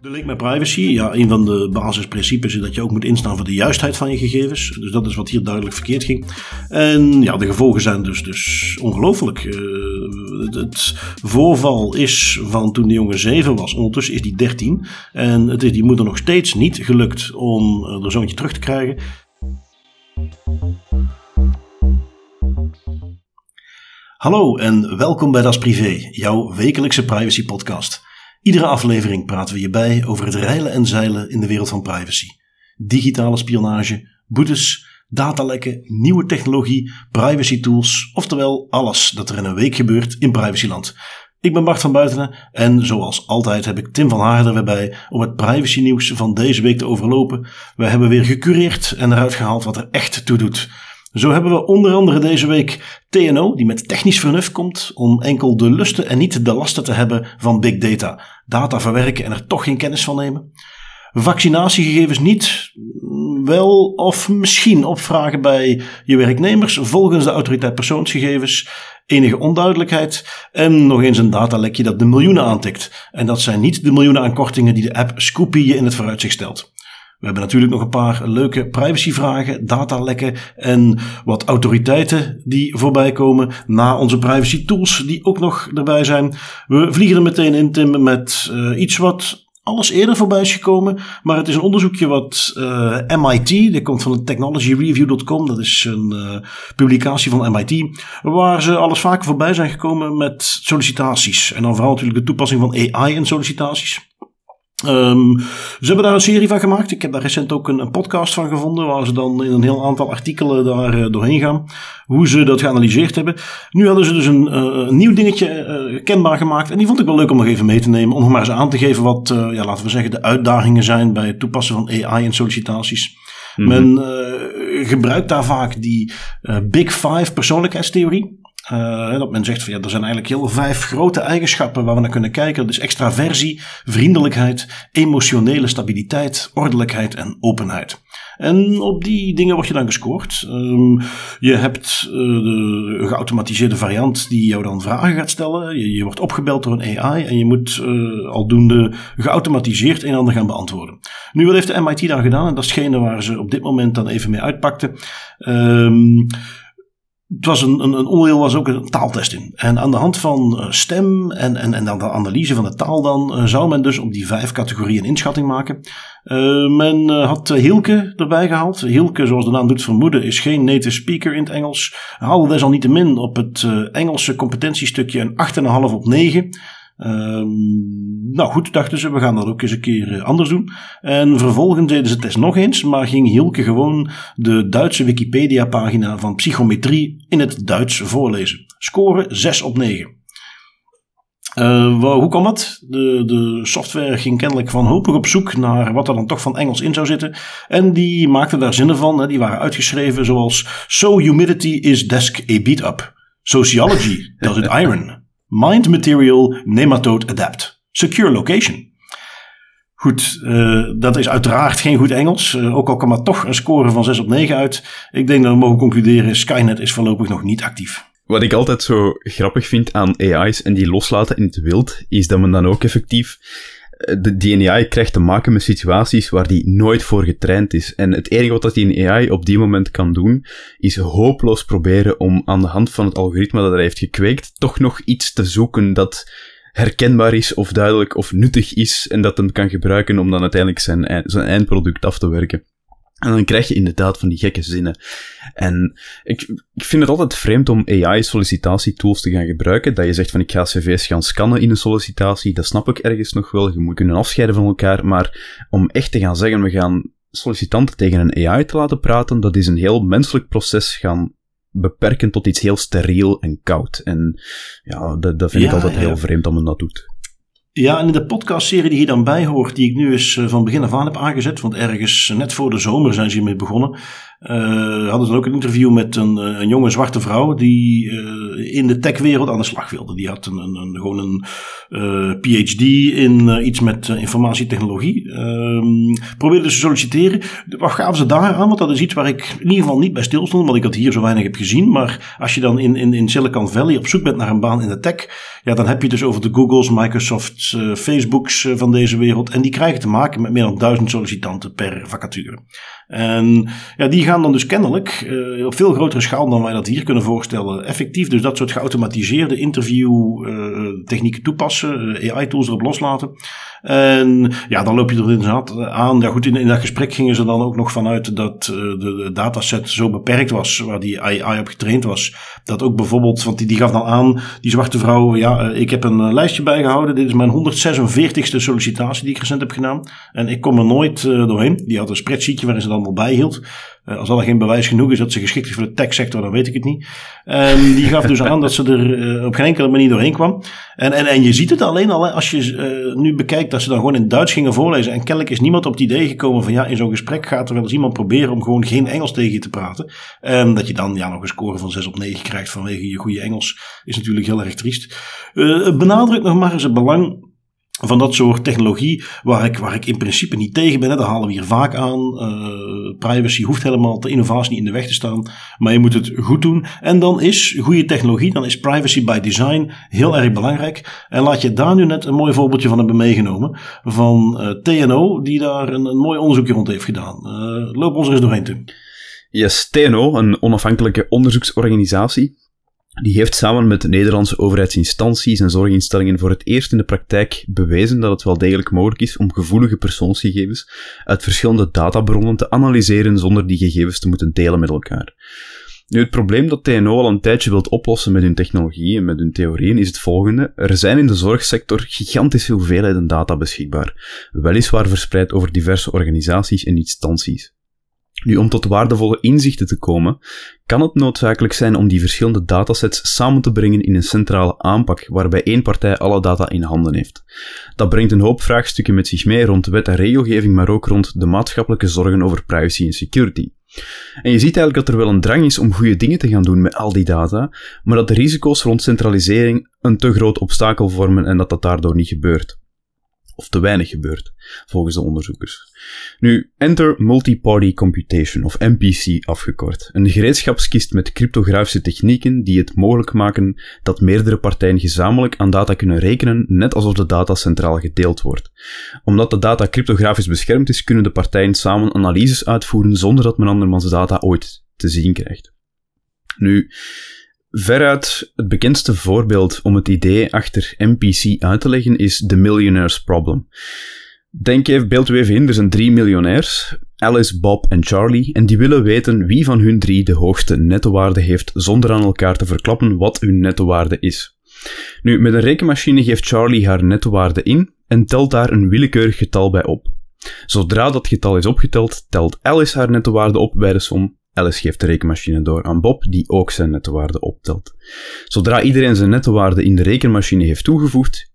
De link met privacy, ja, een van de basisprincipes is dat je ook moet instaan voor de juistheid van je gegevens. Dus dat is wat hier duidelijk verkeerd ging. En ja, de gevolgen zijn dus, dus ongelooflijk. Uh, het voorval is van toen de jongen 7 was, ondertussen is die 13. En het is die moeder nog steeds niet gelukt om haar zoontje terug te krijgen. Hallo en welkom bij Das Privé, jouw wekelijkse privacy podcast. Iedere aflevering praten we je bij over het reilen en zeilen in de wereld van privacy. Digitale spionage, boetes, datalekken, nieuwe technologie, privacy tools, oftewel alles dat er in een week gebeurt in privacyland. Ik ben Bart van Buitenen en zoals altijd heb ik Tim van Haarden er weer bij om het privacy nieuws van deze week te overlopen. We hebben weer gecureerd en eruit gehaald wat er echt toe doet. Zo hebben we onder andere deze week TNO, die met technisch vernuft komt om enkel de lusten en niet de lasten te hebben van big data. Data verwerken en er toch geen kennis van nemen. Vaccinatiegegevens niet, wel of misschien opvragen bij je werknemers volgens de autoriteit persoonsgegevens. Enige onduidelijkheid en nog eens een datalekje dat de miljoenen aantikt. En dat zijn niet de miljoenen aan kortingen die de app Scoopy je in het vooruitzicht stelt. We hebben natuurlijk nog een paar leuke privacyvragen, datalekken en wat autoriteiten die voorbij komen na onze privacy tools die ook nog erbij zijn. We vliegen er meteen in, Tim, met uh, iets wat alles eerder voorbij is gekomen. Maar het is een onderzoekje wat uh, MIT, dit komt van technologyreview.com, dat is een uh, publicatie van MIT, waar ze alles vaker voorbij zijn gekomen met sollicitaties. En dan vooral natuurlijk de toepassing van AI in sollicitaties. Um, ze hebben daar een serie van gemaakt. Ik heb daar recent ook een, een, podcast van gevonden, waar ze dan in een heel aantal artikelen daar uh, doorheen gaan, hoe ze dat geanalyseerd hebben. Nu hadden ze dus een, uh, een nieuw dingetje uh, kenbaar gemaakt en die vond ik wel leuk om nog even mee te nemen, om nog maar eens aan te geven wat, ja, laten we zeggen, de uitdagingen zijn bij het toepassen van AI in sollicitaties. Mm -hmm. Men gebruikt daar vaak die Big Five persoonlijkheidstheorie. Uh, dat men zegt van ja, er zijn eigenlijk heel vijf grote eigenschappen waar we naar kunnen kijken. Dat is extraversie, vriendelijkheid, emotionele stabiliteit, ordelijkheid en openheid. En op die dingen word je dan gescoord. Um, je hebt uh, de geautomatiseerde variant die jou dan vragen gaat stellen. Je, wordt opgebeld door een AI en je moet uh, aldoende geautomatiseerd een en ander gaan beantwoorden. Nu, wat heeft de MIT dan gedaan? En dat is hetgene waar ze op dit moment dan even mee uitpakten. Um, het was een, een, een, onderdeel was ook een taaltest in. En aan de hand van uh, stem en, en, en de analyse van de taal dan, uh, zou men dus op die vijf categorieën inschatting maken. Uh, men had Hielke erbij gehaald. Hielke, zoals de naam doet vermoeden, is geen native speaker in het Engels. Haalde desalniettemin op het Engelse competentiestukje een 8,5 op 9. Um, nou goed, dachten ze, we gaan dat ook eens een keer uh, anders doen. En vervolgens deden ze het test nog eens, maar ging Hielke gewoon de Duitse Wikipedia-pagina van psychometrie in het Duits voorlezen. Score 6 op 9. Uh, hoe kwam dat? De, de software ging kennelijk wanhopig op zoek naar wat er dan toch van Engels in zou zitten. En die maakte daar zinnen van. Hè. Die waren uitgeschreven zoals: So humidity is desk a beat up. Sociology does it iron. Mind Material Nematode Adapt. Secure Location. Goed, uh, dat is uiteraard geen goed Engels. Uh, ook al kan maar toch een score van 6 op 9 uit. Ik denk dat we mogen concluderen, Skynet is voorlopig nog niet actief. Wat ik altijd zo grappig vind aan AI's en die loslaten in het wild, is dat men dan ook effectief de, die krijgt te maken met situaties waar die nooit voor getraind is. En het enige wat die AI op die moment kan doen, is hopeloos proberen om aan de hand van het algoritme dat hij heeft gekweekt, toch nog iets te zoeken dat herkenbaar is of duidelijk of nuttig is en dat hem kan gebruiken om dan uiteindelijk zijn, zijn eindproduct af te werken. En dan krijg je inderdaad van die gekke zinnen. En ik, ik vind het altijd vreemd om AI-sollicitatietools te gaan gebruiken. Dat je zegt van ik ga cv's gaan scannen in een sollicitatie. Dat snap ik ergens nog wel. Je moet kunnen afscheiden van elkaar. Maar om echt te gaan zeggen we gaan sollicitanten tegen een AI te laten praten, dat is een heel menselijk proces gaan beperken tot iets heel steriel en koud. En ja, dat, dat vind ja, ik altijd ja. heel vreemd om men dat doet. Ja, en in de podcastserie die hier dan bij hoort, die ik nu eens eh, van begin af aan heb aangezet, want ergens net voor de zomer zijn ze hiermee begonnen, uh, hadden ze ook een interview met een, een jonge zwarte vrouw die uh, in de techwereld aan de slag wilde. Die had een, een, gewoon een PhD in iets met informatietechnologie. Ehm, probeerde ze solliciteren. Wat gaven ze daar aan? Want dat is iets waar ik in ieder geval niet bij stilstond, want ik dat hier zo weinig heb gezien. Maar als je dan in, in, in Silicon Valley op zoek bent naar een baan in de tech, ja, dan heb je dus over de Googles, Microsofts, Facebooks van deze wereld. En die krijgen te maken met meer dan duizend sollicitanten per vacature. En ja, die gaan dan dus kennelijk uh, op veel grotere schaal dan wij dat hier kunnen voorstellen, effectief dus dat soort geautomatiseerde interviewtechnieken uh, toepassen, uh, AI-tools erop loslaten. En ja, dan loop je er inderdaad aan. Ja, goed, in, in dat gesprek gingen ze dan ook nog vanuit dat de, de, dataset zo beperkt was, waar die AI op getraind was. Dat ook bijvoorbeeld, want die, die gaf dan aan, die zwarte vrouw, ja, ik heb een lijstje bijgehouden. Dit is mijn 146ste sollicitatie die ik recent heb gedaan. En ik kom er nooit doorheen. Die had een spreadsheetje waarin ze dan allemaal bijhield. Uh, als dat geen bewijs genoeg is dat ze geschikt is voor de techsector, dan weet ik het niet. Um, die gaf dus aan dat ze er uh, op geen enkele manier doorheen kwam. En, en, en je ziet het alleen al als je uh, nu bekijkt dat ze dan gewoon in Duits gingen voorlezen. En kennelijk is niemand op het idee gekomen van ja, in zo'n gesprek gaat er wel eens iemand proberen om gewoon geen Engels tegen je te praten. Um, dat je dan ja, nog een score van 6 op 9 krijgt vanwege je goede Engels is natuurlijk heel erg triest. Uh, benadrukt nog maar eens het belang van dat soort technologie waar ik, waar ik in principe niet tegen ben. Dat halen we hier vaak aan. Uh, privacy hoeft helemaal de innovatie niet in de weg te staan. Maar je moet het goed doen. En dan is goede technologie, dan is privacy by design heel erg belangrijk. En laat je daar nu net een mooi voorbeeldje van hebben meegenomen. Van uh, TNO, die daar een, een mooi onderzoekje rond heeft gedaan. Uh, loop ons er eens doorheen, Tim. Yes, TNO, een onafhankelijke onderzoeksorganisatie, die heeft samen met de Nederlandse overheidsinstanties en zorginstellingen voor het eerst in de praktijk bewezen dat het wel degelijk mogelijk is om gevoelige persoonsgegevens uit verschillende databronnen te analyseren zonder die gegevens te moeten delen met elkaar. Nu, het probleem dat TNO al een tijdje wilt oplossen met hun technologie en met hun theorieën is het volgende. Er zijn in de zorgsector gigantische hoeveelheden data beschikbaar, weliswaar verspreid over diverse organisaties en instanties. Nu, om tot waardevolle inzichten te komen, kan het noodzakelijk zijn om die verschillende datasets samen te brengen in een centrale aanpak, waarbij één partij alle data in handen heeft. Dat brengt een hoop vraagstukken met zich mee rond wet en regelgeving, maar ook rond de maatschappelijke zorgen over privacy en security. En je ziet eigenlijk dat er wel een drang is om goede dingen te gaan doen met al die data, maar dat de risico's rond centralisering een te groot obstakel vormen en dat dat daardoor niet gebeurt of te weinig gebeurt, volgens de onderzoekers. Nu, Enter Multi-Party Computation, of MPC afgekort, een gereedschapskist met cryptografische technieken die het mogelijk maken dat meerdere partijen gezamenlijk aan data kunnen rekenen, net alsof de data centraal gedeeld wordt. Omdat de data cryptografisch beschermd is, kunnen de partijen samen analyses uitvoeren zonder dat men andermans data ooit te zien krijgt. Nu, Veruit het bekendste voorbeeld om het idee achter MPC uit te leggen is The Millionaire's Problem. Denk even, beeld u even in, er zijn drie miljonairs, Alice, Bob en Charlie, en die willen weten wie van hun drie de hoogste nettowaarde heeft zonder aan elkaar te verklappen wat hun nettowaarde is. Nu, met een rekenmachine geeft Charlie haar nettowaarde in en telt daar een willekeurig getal bij op. Zodra dat getal is opgeteld, telt Alice haar nettowaarde op bij de som Alice geeft de rekenmachine door aan Bob, die ook zijn nettowaarde optelt. Zodra iedereen zijn nettowaarde in de rekenmachine heeft toegevoegd,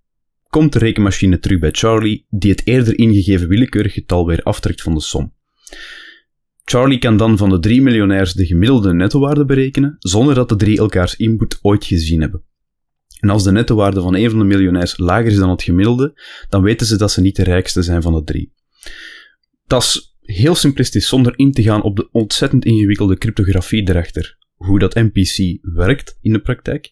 komt de rekenmachine terug bij Charlie, die het eerder ingegeven willekeurig getal weer aftrekt van de som. Charlie kan dan van de drie miljonairs de gemiddelde nettowaarde berekenen, zonder dat de drie elkaars input ooit gezien hebben. En als de nettowaarde van een van de miljonairs lager is dan het gemiddelde, dan weten ze dat ze niet de rijkste zijn van de drie. Dat is heel simplistisch, zonder in te gaan op de ontzettend ingewikkelde cryptografie erachter. Hoe dat MPC werkt in de praktijk.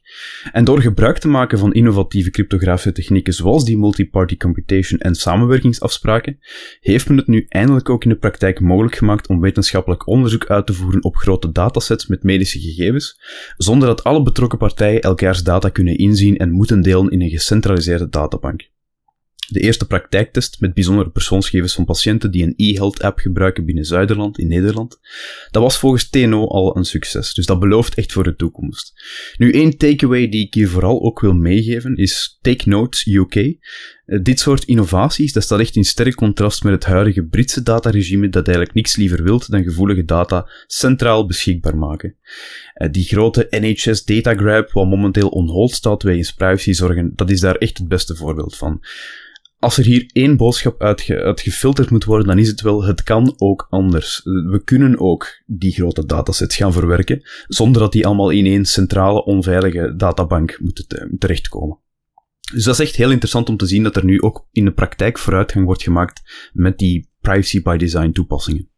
En door gebruik te maken van innovatieve cryptografische technieken zoals die multi-party computation en samenwerkingsafspraken, heeft men het nu eindelijk ook in de praktijk mogelijk gemaakt om wetenschappelijk onderzoek uit te voeren op grote datasets met medische gegevens, zonder dat alle betrokken partijen elkaars data kunnen inzien en moeten delen in een gecentraliseerde databank. De eerste praktijktest met bijzondere persoonsgegevens van patiënten die een e-health app gebruiken binnen Zuiderland in Nederland, dat was volgens TNO al een succes, dus dat belooft echt voor de toekomst. Nu, één takeaway die ik hier vooral ook wil meegeven is Take Notes UK. Eh, dit soort innovaties, dat staat echt in sterk contrast met het huidige Britse dataregime dat eigenlijk niks liever wilt dan gevoelige data centraal beschikbaar maken. Eh, die grote NHS data grab, wat momenteel on hold staat wegens privacyzorgen, dat is daar echt het beste voorbeeld van. Als er hier één boodschap uitge uitgefilterd moet worden, dan is het wel, het kan ook anders. We kunnen ook die grote datasets gaan verwerken, zonder dat die allemaal in één centrale, onveilige databank moeten terechtkomen. Dus dat is echt heel interessant om te zien dat er nu ook in de praktijk vooruitgang wordt gemaakt met die privacy by design toepassingen.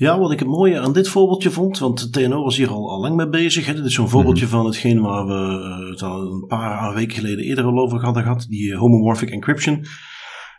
Ja, wat ik het mooie aan dit voorbeeldje vond, want de TNO was hier al, al lang mee bezig. Hè. Dit is zo'n voorbeeldje mhm. van hetgeen waar we uh, het al een paar weken geleden eerder al over hadden gehad, die uh, homomorphic encryption.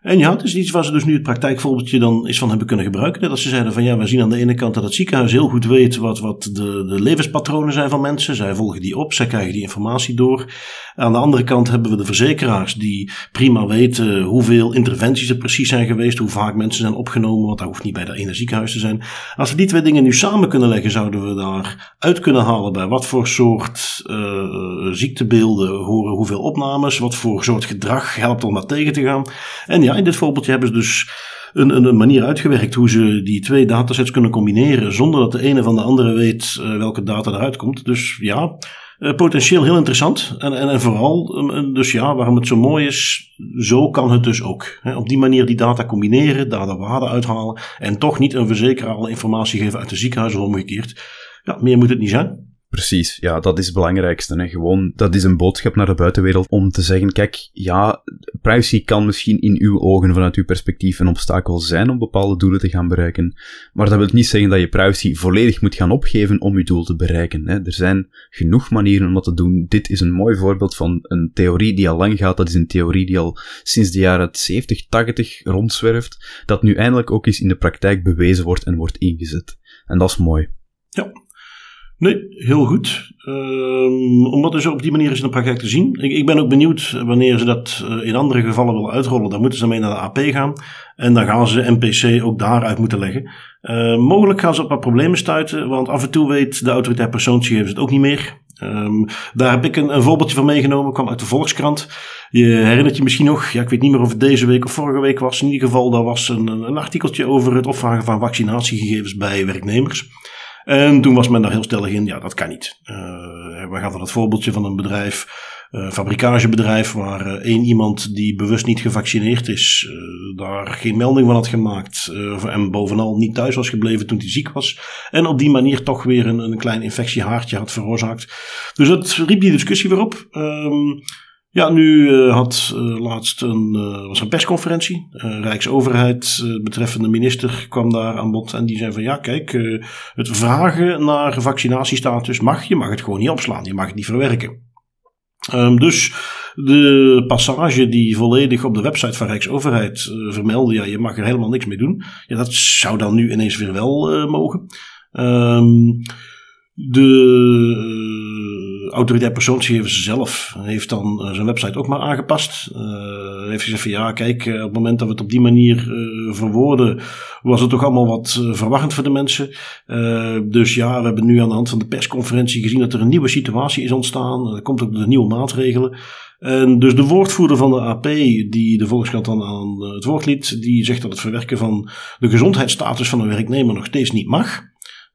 En ja, het is iets waar ze dus nu het praktijkvoorbeeldje dan eens van hebben kunnen gebruiken. Dat ze zeiden van ja, we zien aan de ene kant dat het ziekenhuis heel goed weet wat, wat de, de levenspatronen zijn van mensen. Zij volgen die op, zij krijgen die informatie door. Aan de andere kant hebben we de verzekeraars die prima weten hoeveel interventies er precies zijn geweest, hoe vaak mensen zijn opgenomen, want dat hoeft niet bij dat ene ziekenhuis te zijn. Als we die twee dingen nu samen kunnen leggen, zouden we daar uit kunnen halen bij wat voor soort uh, ziektebeelden horen hoeveel opnames, wat voor soort gedrag helpt om dat tegen te gaan. En ja, in dit voorbeeldje hebben ze dus een, een, manier uitgewerkt hoe ze die twee datasets kunnen combineren zonder dat de ene van de andere weet uh, welke data eruit komt. Dus ja, uh, potentieel heel interessant. En, en, en vooral, um, dus ja, waarom het zo mooi is, zo kan het dus ook. Op die manier die data combineren, daar de waarde uithalen en toch niet een verzekeraar alle informatie geven uit de ziekenhuis of omgekeerd. Ja, meer moet het niet zijn. Precies, ja, dat is het belangrijkste. Hè. Gewoon, dat is een boodschap naar de buitenwereld om te zeggen, kijk, ja, privacy kan misschien in uw ogen, vanuit uw perspectief, een obstakel zijn om bepaalde doelen te gaan bereiken. Maar dat wil niet zeggen dat je privacy volledig moet gaan opgeven om je doel te bereiken. Hè. Er zijn genoeg manieren om dat te doen. Dit is een mooi voorbeeld van een theorie die al lang gaat. Dat is een theorie die al sinds de jaren 70, 80 rondzwerft, dat nu eindelijk ook eens in de praktijk bewezen wordt en wordt ingezet. En dat is mooi. Ja, Nee, heel goed. Um, om dat dus op die manier eens in de praktijk te zien. Ik, ik, ben ook benieuwd wanneer ze dat eh, in andere gevallen willen uitrollen. Dan moeten ze mee naar de AP gaan. En dan gaan ze NPC ook daaruit moeten leggen. Uh, mogelijk gaan ze op wat problemen stuiten. Want af en toe weet de autoriteit persoonsgegevens het ook niet meer. Um, daar heb ik een, een voorbeeldje van meegenomen. kwam uit de Volkskrant. Je herinnert je misschien nog, ja, ik weet niet meer of het deze week of vorige week was. In ieder geval, daar was een, een artikeltje over het opvragen van vaccinatiegegevens bij werknemers. En toen was men daar heel stellig in, ja, dat kan niet. Uh, we van het voorbeeldje van een bedrijf, uh, fabrikagebedrijf, waar uh, één iemand die bewust niet gevaccineerd is, daar geen melding van had gemaakt. en bovenal niet thuis was gebleven toen hij ziek was. En op die manier toch weer een, een klein infectiehaartje had veroorzaakt. Dus dat riep die discussie weer op. Um, ja, nu uh, had uh, laatst een, uh, was een persconferentie. Rijksoverheid, betreffende minister, kwam daar aan bod. En die zei van ja, kijk, het vragen naar vaccinatiestatus mag. Je mag het gewoon niet opslaan. Je mag het niet verwerken. Um, dus de passage die volledig op de website van Rijksoverheid vermeldde, ja, je mag er helemaal niks mee doen. Ja, dat zou dan nu ineens weer wel mogen. Um, de autoriteit persoonsgegevens zelf heeft dan uh, zijn website ook maar aangepast. Uh, heeft gezegd van ja, kijk, uh, op het moment dat we het op die manier verwoorden, was het toch allemaal wat verwarrend voor de mensen. dus ja, we hebben nu aan de hand van de persconferentie gezien dat er een nieuwe situatie is ontstaan. Er komt ook de nieuwe maatregelen. En dus de woordvoerder van de AP, die de Volkskrant dan aan het woord liet, die zegt dat het verwerken van de gezondheidsstatus van een werknemer nog steeds niet mag.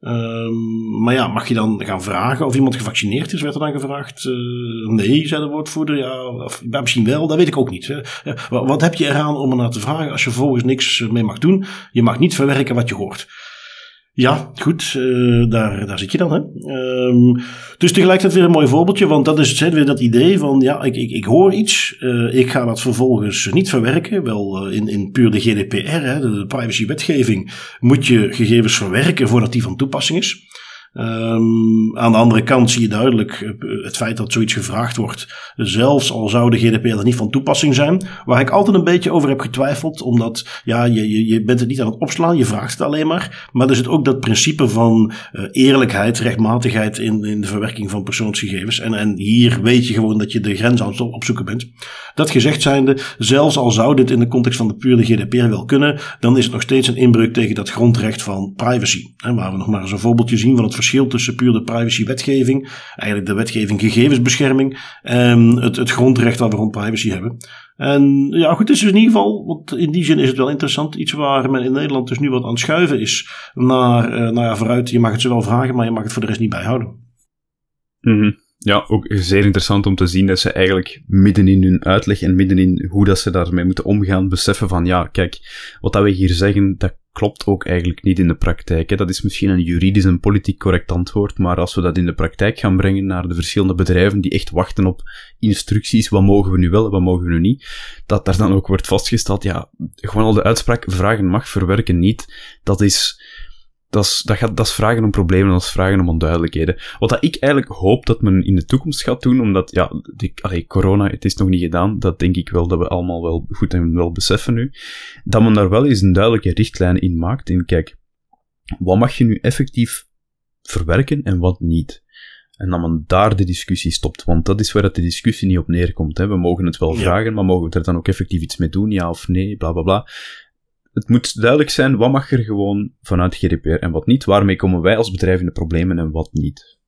Um, maar ja, mag je dan gaan vragen of iemand gevaccineerd is, werd er dan gevraagd. Uh, nee, zei de woordvoerder. Ja, of, misschien wel, dat weet ik ook niet. Hè. Wat, heb je eraan om er naar te vragen als je vervolgens niks mee mag doen? Je mag niet verwerken wat je hoort. Ja, goed, uh, daar, daar zit je dan. Hè? Um, dus tegelijkertijd weer een mooi voorbeeldje, want dat is weer dat idee van, ja, ik, ik, ik hoor iets, uh, ik ga dat vervolgens niet verwerken. Wel uh, in, in puur de GDPR, hè, de, de privacywetgeving, moet je gegevens verwerken voordat die van toepassing is. Um, aan de andere kant zie je duidelijk eh, het feit dat zoiets gevraagd wordt, zelfs al zou de GDPR er niet van toepassing zijn, waar ik altijd een beetje over heb getwijfeld, omdat ja, je, je, je bent het niet aan het opslaan, je vraagt het alleen maar, maar er zit ook dat principe van uh, eerlijkheid, rechtmatigheid in, in de verwerking van persoonsgegevens. En, en hier weet je gewoon dat je de grens aan het opzoeken bent. Dat gezegd zijnde, zelfs al zou dit in de context van de pure GDPR wel kunnen, dan is het nog steeds een inbreuk tegen dat grondrecht van privacy. En waar we nog maar eens een voorbeeldje zien van het verschil tussen puur de privacy-wetgeving, eigenlijk de wetgeving gegevensbescherming, en het, het grondrecht dat we rond privacy hebben. En ja, goed, het is dus in ieder geval, want in die zin is het wel interessant, iets waar men in Nederland dus nu wat aan het schuiven is naar, uh, nou ja, vooruit, je mag het zowel vragen, maar je mag het voor de rest niet bijhouden. Mm Ja, ook zeer interessant om te zien dat ze eigenlijk midden in hun uitleg en midden in hoe dat ze daarmee moeten omgaan, beseffen van ja, kijk, wat dat we hier zeggen, dat klopt ook eigenlijk niet in de praktijk. Hè. Dat is misschien een juridisch en politiek correct antwoord, maar als we dat in de praktijk gaan brengen naar de verschillende bedrijven die echt wachten op instructies, wat mogen we nu wel en wat mogen we nu niet, dat daar dan ook wordt vastgesteld, ja, gewoon al de uitspraak vragen mag, verwerken niet, dat is dat is, dat, gaat, dat is vragen om problemen, dat is vragen om onduidelijkheden. Wat dat ik eigenlijk hoop dat men in de toekomst gaat doen, omdat, ja, die, allee, corona, het is nog niet gedaan, dat denk ik wel dat we allemaal wel goed en wel beseffen nu, dat men daar wel eens een duidelijke richtlijn in maakt, in kijk, wat mag je nu effectief verwerken en wat niet? En dat men daar de discussie stopt, want dat is waar dat de discussie niet op neerkomt. Hè. We mogen het wel vragen, maar mogen we er dan ook effectief iets mee doen, ja of nee, bla bla bla het moet duidelijk zijn wat mag er gewoon vanuit GDPR en wat niet. Waarmee komen wij als bedrijf in de problemen en wat niet.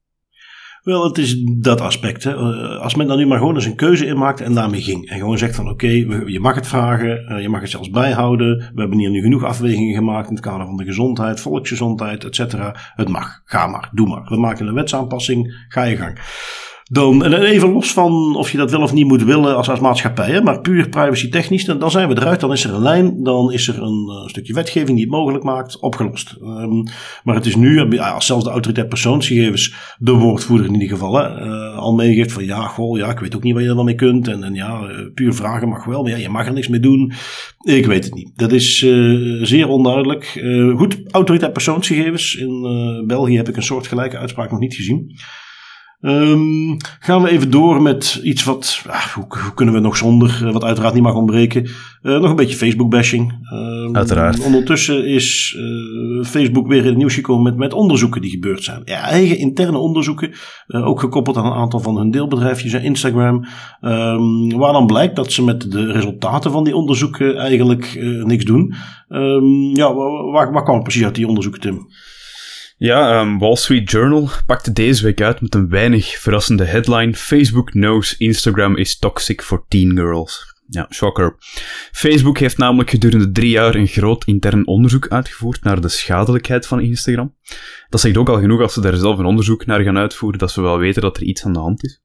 Wel, het is dat aspect. Hè. Eh, als men dan nu maar gewoon eens een keuze inmaakt en daarmee ging. En gewoon zegt van oké, je mag het vragen, eh, je mag het zelfs bijhouden. We hebben hier nu genoeg afwegingen gemaakt in het kader van de gezondheid, volksgezondheid, et cetera. Het mag, ga maar, doe maar. We maken een wetsaanpassing, ga je gang. Dan, en even los van of je dat wel of niet moet willen als, als maatschappij, hè, maar puur privacy technisch, dan, zijn we eruit. Dan is er een lijn, dan is er een, uh, stukje wetgeving die het mogelijk maakt, opgelost. Um, maar het is nu, ja, als zelfs de autoriteit persoonsgegevens, de woordvoerder in ieder geval, uh, al meegeeft van ja, goh, ja, ik weet ook niet wat je er mee kunt. En, en ja, puur vragen mag wel, maar ja, je mag er niks mee doen. Ik weet het niet. Dat is zeer onduidelijk. goed, autoriteit persoonsgegevens. In België heb ik een soortgelijke uitspraak nog niet gezien. Um, gaan we even door met iets wat, ah, hoe, hoe, kunnen we nog zonder, eh, wat uiteraard niet mag ontbreken. Uh, nog een beetje Facebook-bashing. Um, uiteraard. Ondertussen is uh, Facebook weer in het nieuws gekomen met, met onderzoeken die gebeurd zijn. Ja, eigen interne onderzoeken, uh, ook gekoppeld aan een aantal van hun deelbedrijfjes en Instagram. Um, waar dan blijkt dat ze met de resultaten van die onderzoeken eigenlijk niks doen. ja, waar, waar kwam het precies uit die onderzoeken, Tim? Ja, um, Wall Street Journal pakte deze week uit met een weinig verrassende headline: Facebook knows Instagram is toxic for teen girls. Ja, shocker. Facebook heeft namelijk gedurende drie jaar een groot intern onderzoek uitgevoerd naar de schadelijkheid van Instagram. Dat zegt ook al genoeg als ze daar zelf een onderzoek naar gaan uitvoeren, dat ze wel weten dat er iets aan de hand is.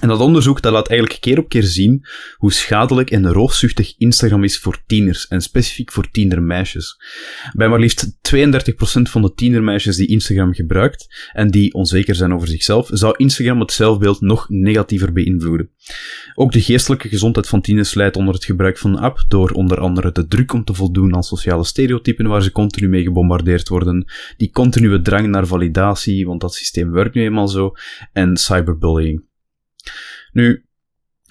En dat onderzoek dat laat eigenlijk keer op keer zien hoe schadelijk en roofzuchtig Instagram is voor tieners, en specifiek voor tienermeisjes. Bij maar liefst 32% van de tienermeisjes die Instagram gebruikt en die onzeker zijn over zichzelf, zou Instagram het zelfbeeld nog negatiever beïnvloeden. Ook de geestelijke gezondheid van tieners leidt onder het gebruik van de app door onder andere de druk om te voldoen aan sociale stereotypen waar ze continu mee gebombardeerd worden, die continue drang naar validatie, want dat systeem werkt nu eenmaal zo, en cyberbullying. Nu,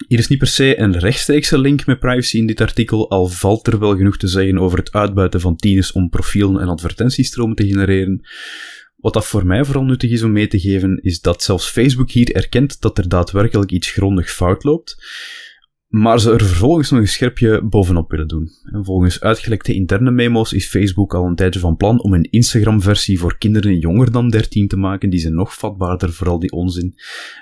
hier is niet per se een rechtstreekse link met privacy in dit artikel, al valt er wel genoeg te zeggen over het uitbuiten van tieners om profielen en advertentiestromen te genereren. Wat dat voor mij vooral nuttig is om mee te geven, is dat zelfs Facebook hier erkent dat er daadwerkelijk iets grondig fout loopt. Maar ze er vervolgens nog een scherpje bovenop willen doen. En volgens uitgelekte interne memo's is Facebook al een tijdje van plan om een Instagram-versie voor kinderen jonger dan 13 te maken, die zijn nog vatbaarder voor al die onzin.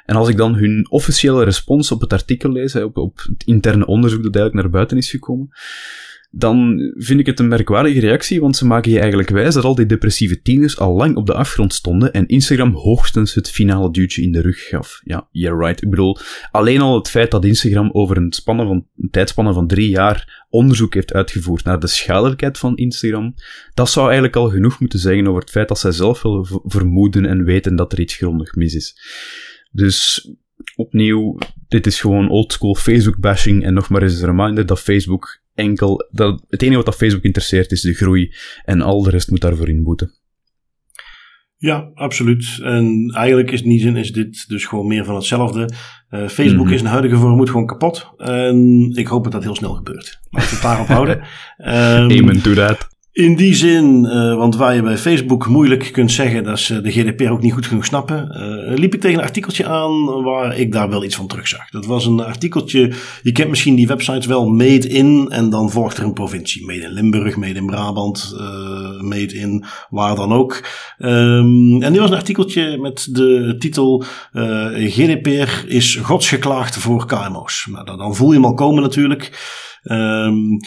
En als ik dan hun officiële respons op het artikel lees, op, op het interne onderzoek dat eigenlijk naar buiten is gekomen, dan vind ik het een merkwaardige reactie, want ze maken je eigenlijk wijs dat al die depressieve tieners al lang op de afgrond stonden en Instagram hoogstens het finale duwtje in de rug gaf. Ja, yeah right. Ik bedoel, alleen al het feit dat Instagram over een, tijdspanne van drie jaar onderzoek heeft uitgevoerd naar de schadelijkheid van Instagram, dat zou eigenlijk al genoeg moeten zeggen over het feit dat zij zelf wel vermoeden en weten dat er iets grondig mis is. Dus opnieuw, dit is gewoon oldschool Facebook-bashing en nog maar eens een reminder dat Facebook enkel, dat, het enige wat dat Facebook interesseert is de groei en al de rest moet daarvoor inboeten. Ja, absoluut. En eigenlijk is in die zin is dit dus gewoon meer van hetzelfde. Uh, Facebook mm is in de huidige vorm moet gewoon kapot. En ik hoop dat dat heel snel gebeurt. Laten we het daarop houden. Um, Amen to that. In die zin, uh, want waar je bij Facebook moeilijk kunt zeggen dat ze de GDPR ook niet goed genoeg snappen, uh, liep ik tegen een artikeltje aan waar ik daar wel iets van terugzag. Dat was een artikeltje, je kent misschien die websites wel, Made in, en dan volgt er een provincie. Made in Limburg, Made in Brabant, uh, Made in waar dan ook. Um, en dit was een artikeltje met de titel GDPR is godsgeklaagd voor KMO's. Nou, dan voel je hem al komen natuurlijk. Um,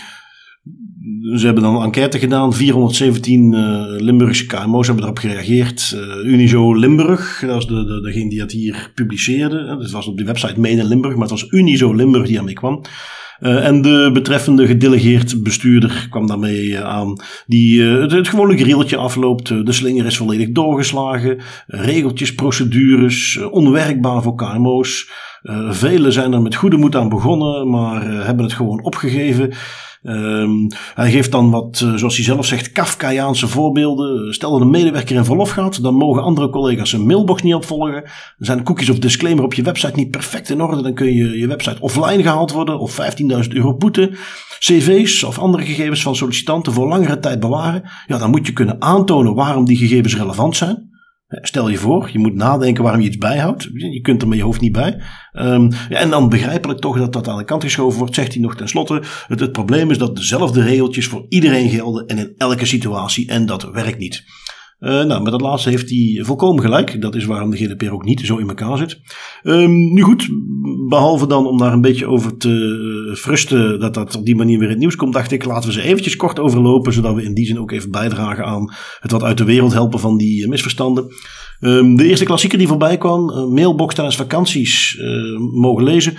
Ze hebben dan een enquête gedaan. 417 uh, Limburgse KMO's hebben erop gereageerd. Uh, Unizo Limburg, dat is de, de, degene die dat hier publiceerde. Dat was op de website Made Limburg, maar het was Unizo Limburg die ermee kwam. En de betreffende gedelegeerd bestuurder kwam daarmee aan. Die het, het gewone grilletje afloopt. de slinger is volledig doorgeslagen. regeltjes, procedures, onwerkbaar voor KMO's. velen zijn er met goede moed aan begonnen, maar hebben het gewoon opgegeven. Um, hij geeft dan wat, uh, zoals hij zelf zegt, Kafkaiaanse voorbeelden. Stel dat een medewerker in verlof gaat, dan mogen andere collega's zijn mailbox niet opvolgen. Zijn cookies of disclaimer op je website niet perfect in orde, dan kun je je website offline gehaald worden of 15.000 euro boete. CV's of andere gegevens van sollicitanten voor langere tijd bewaren. Ja, dan moet je kunnen aantonen waarom die gegevens relevant zijn. Stel je voor, je moet nadenken waarom je iets bijhoudt. Je kunt er met je hoofd niet bij. Um, ja, en dan begrijpelijk toch dat dat aan de kant geschoven wordt, zegt hij nog tenslotte. Het, het probleem is dat dezelfde regeltjes voor iedereen gelden en in elke situatie. En dat werkt niet. Uh, nou, met dat laatste heeft hij volkomen gelijk. Dat is waarom de GDPR ook niet zo in elkaar zit. Um, nu goed, behalve dan om daar een beetje over te frusten dat dat op die manier weer in het nieuws komt, dacht ik, laten we ze eventjes kort overlopen, zodat we in die zin ook even bijdragen aan het wat uit de wereld helpen van die misverstanden. Um, de eerste klassieker die voorbij kwam, mailbox tijdens vakanties, mogen lezen.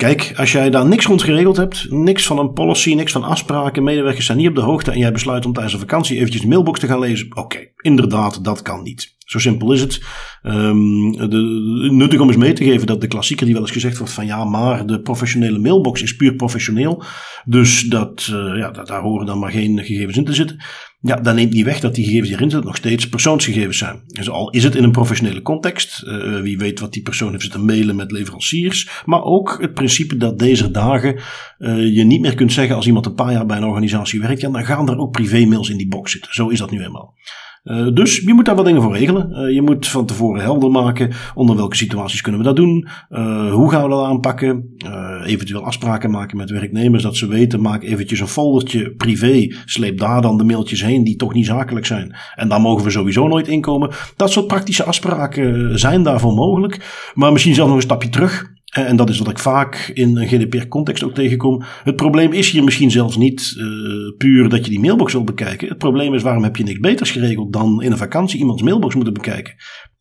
Kijk, als jij daar niks rond geregeld hebt, niks van een policy, niks van afspraken, medewerkers zijn niet op de hoogte en jij besluit om tijdens een vakantie eventjes de mailbox te gaan lezen, oké, inderdaad, dat kan niet. Zo simpel is het. De, nuttig om eens mee te geven dat de klassieker die wel eens gezegd wordt van ja, maar de professionele mailbox is puur professioneel. Dus dat, uh, ja, dat, daar horen dan maar geen gegevens in te zitten. Ja, dat neemt niet weg dat die gegevens die erin zitten nog steeds persoonsgegevens zijn. Dus al is het in een professionele context, uh, wie weet wat die persoon heeft zitten mailen met leveranciers. Maar ook het principe dat deze dagen uh, je niet meer kunt zeggen als iemand een paar jaar bij een organisatie werkt, ja, dan gaan er ook privé-mails in die box zitten. Zo is dat nu eenmaal. Uh, dus je moet daar wat dingen voor regelen. Uh, je moet van tevoren helder maken onder welke situaties kunnen we dat doen. Uh, hoe gaan we dat aanpakken? eventueel afspraken maken met werknemers dat ze weten. Maak eventjes een foldertje privé. Sleep daar dan de mailtjes heen die toch niet zakelijk zijn. En daar mogen we sowieso nooit inkomen. Dat soort praktische afspraken zijn daarvoor mogelijk. Maar misschien zelfs nog een stapje terug. En dat is wat ik vaak in een GDPR-context ook tegenkom. Het probleem is hier misschien zelfs niet uh, puur dat je die mailbox wil bekijken. Het probleem is waarom heb je niks beters geregeld dan in een vakantie iemands mailbox moeten bekijken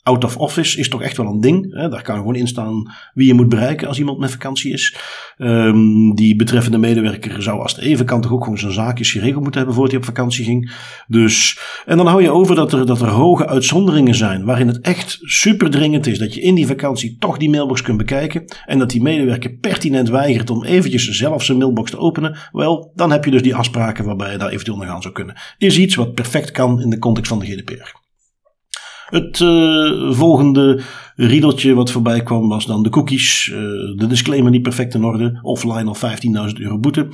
out of office is toch echt wel een ding. Hè? Daar kan gewoon in staan wie je moet bereiken als iemand met vakantie is. Um, die betreffende medewerker zou als het even kan toch ook gewoon zijn zaakjes geregeld moeten hebben voordat hij op vakantie ging. Dus, en dan hou je over dat er, dat er hoge uitzonderingen zijn waarin het echt super dringend is dat je in die vakantie toch die mailbox kunt bekijken. En dat die medewerker pertinent weigert om eventjes zelf zijn mailbox te openen. Wel, dan heb je dus die afspraken waarbij je daar eventueel nog aan zou kunnen. Is iets wat perfect kan in de context van de GDPR. Het uh, volgende riedeltje wat voorbij kwam was dan de cookies. Uh, de disclaimer niet perfect in orde. Offline of 15.000 euro boete.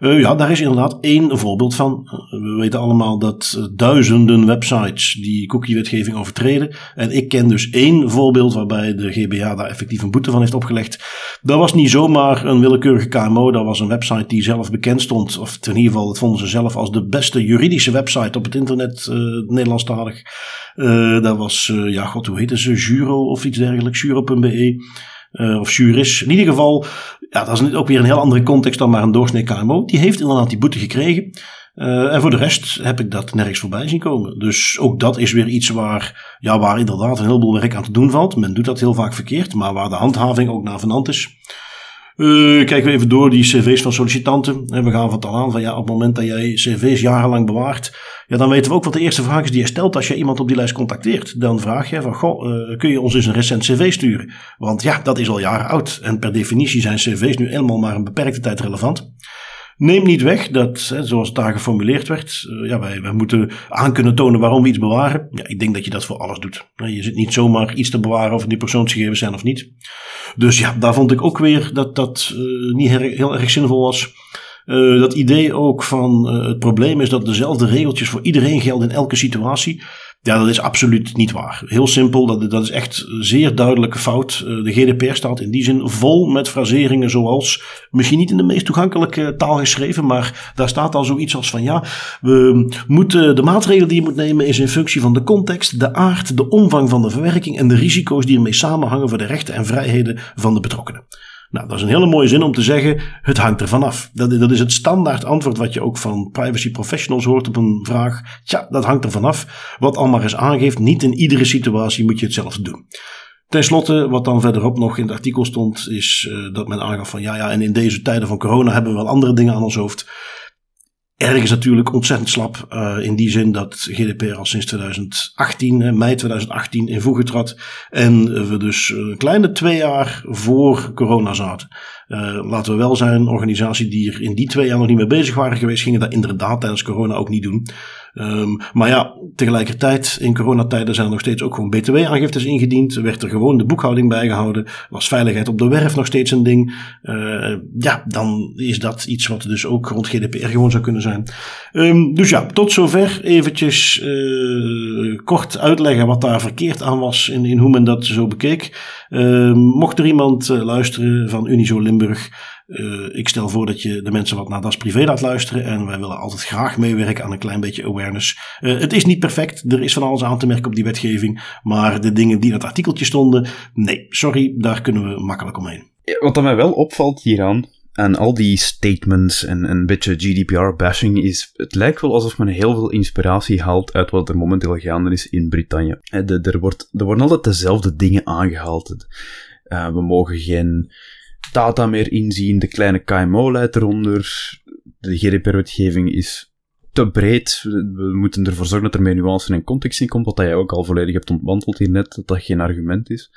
Uh, ja, daar is inderdaad één voorbeeld van. we weten allemaal dat duizenden websites die cookie-wetgeving overtreden. En ik ken dus één voorbeeld waarbij de GBA daar effectief een boete van heeft opgelegd. Dat was niet zomaar een willekeurige KMO. Dat was een website die zelf bekend stond. Of in ieder geval, dat vonden ze zelf als de beste juridische website op het internet, Nederlandstalig. Dat was, ja god, hoe heette ze? Juro of iets dergelijks, Juro.be. Uh, of Juris. In ieder geval, ja, dat is ook weer een heel andere context dan maar een doorsnee KMO. Die heeft inderdaad die boete gekregen. Uh, en voor de rest heb ik dat nergens voorbij zien komen. Dus ook dat is weer iets waar, ja, waar inderdaad een heleboel werk aan te doen valt. Men doet dat heel vaak verkeerd, maar waar de handhaving ook naar vanant is. Uh, kijken we even door die cv's van sollicitanten. En we gaan van al aan van ja, op het moment dat jij cv's jarenlang bewaart, ja, dan weten we ook wat de eerste vraag is die je stelt als je iemand op die lijst contacteert. Dan vraag je van, goh, uh, kun je ons eens een recent cv sturen? Want ja, dat is al jaren oud. En per definitie zijn cv's nu helemaal maar een beperkte tijd relevant. Neem niet weg dat, hè, zoals daar geformuleerd werd, uh, ja, wij, wij moeten aan kunnen tonen waarom we iets bewaren. Ja, ik denk dat je dat voor alles doet. Je zit niet zomaar iets te bewaren of die persoonsgegevens zijn of niet. Dus ja, daar vond ik ook weer dat dat uh, niet heel erg zinvol was. Uh, dat idee ook van het probleem is dat dezelfde regeltjes voor iedereen gelden in elke situatie. Ja, dat is absoluut niet waar. Heel simpel, dat, dat is echt zeer duidelijke fout. Uh, de GDPR staat in die zin vol met fraseringen zoals, misschien niet in de meest toegankelijke taal geschreven, maar daar staat al zoiets als van ja, we moeten, de maatregelen die je moet nemen is in functie van de context, de aard, de omvang van de verwerking en de risico's die ermee samenhangen voor de rechten en vrijheden van de betrokkenen. Nou, dat is een hele mooie zin om te zeggen, het hangt er vanaf. Dat, dat is het standaard antwoord wat je ook van privacy professionals hoort op een vraag. Tja, dat hangt er vanaf. Wat al maar eens aangeeft, niet in iedere situatie moet je het zelf doen. Ten slotte, wat dan verderop nog in het artikel stond, is uh, dat men aangaf van ja, ja, en in deze tijden van corona hebben we wel andere dingen aan ons hoofd. Ergens natuurlijk ontzettend slap. Uh, in die zin dat GDPR al sinds 2018, mei 2018, in voege trad. En we dus een kleine twee jaar voor corona zaten. Uh, laten we wel zijn, een organisatie die er in die twee jaar nog niet mee bezig waren geweest, gingen dat inderdaad tijdens corona ook niet doen. Um, maar ja, tegelijkertijd, in coronatijden zijn er nog steeds ook gewoon btw-aangiftes ingediend. Werd er gewoon de boekhouding bijgehouden. Was veiligheid op de werf nog steeds een ding. Uh, ja, dan is dat iets wat dus ook rond GDPR gewoon zou kunnen zijn. Um, dus ja, tot zover eventjes uh, kort uitleggen wat daar verkeerd aan was in, in hoe men dat zo bekeek. Uh, mocht er iemand luisteren van Unizo Limburg uh, ik stel voor dat je de mensen wat naar Das Privé laat luisteren. En wij willen altijd graag meewerken aan een klein beetje awareness. Uh, het is niet perfect. Er is van alles aan te merken op die wetgeving. Maar de dingen die in het artikeltje stonden, nee, sorry, daar kunnen we makkelijk omheen. Ja, wat mij wel opvalt hieraan, en al die statements en een beetje GDPR-bashing is, het lijkt wel alsof men heel veel inspiratie haalt uit wat er momenteel gaande is in Brittannië. De, er, wordt, er worden altijd dezelfde dingen aangehaald. We mogen geen data meer inzien. De kleine KMO leidt eronder. De GDPR-wetgeving is te breed. We moeten ervoor zorgen dat er meer nuance en context in komt, wat jij ook al volledig hebt ontmanteld hier net, dat dat geen argument is.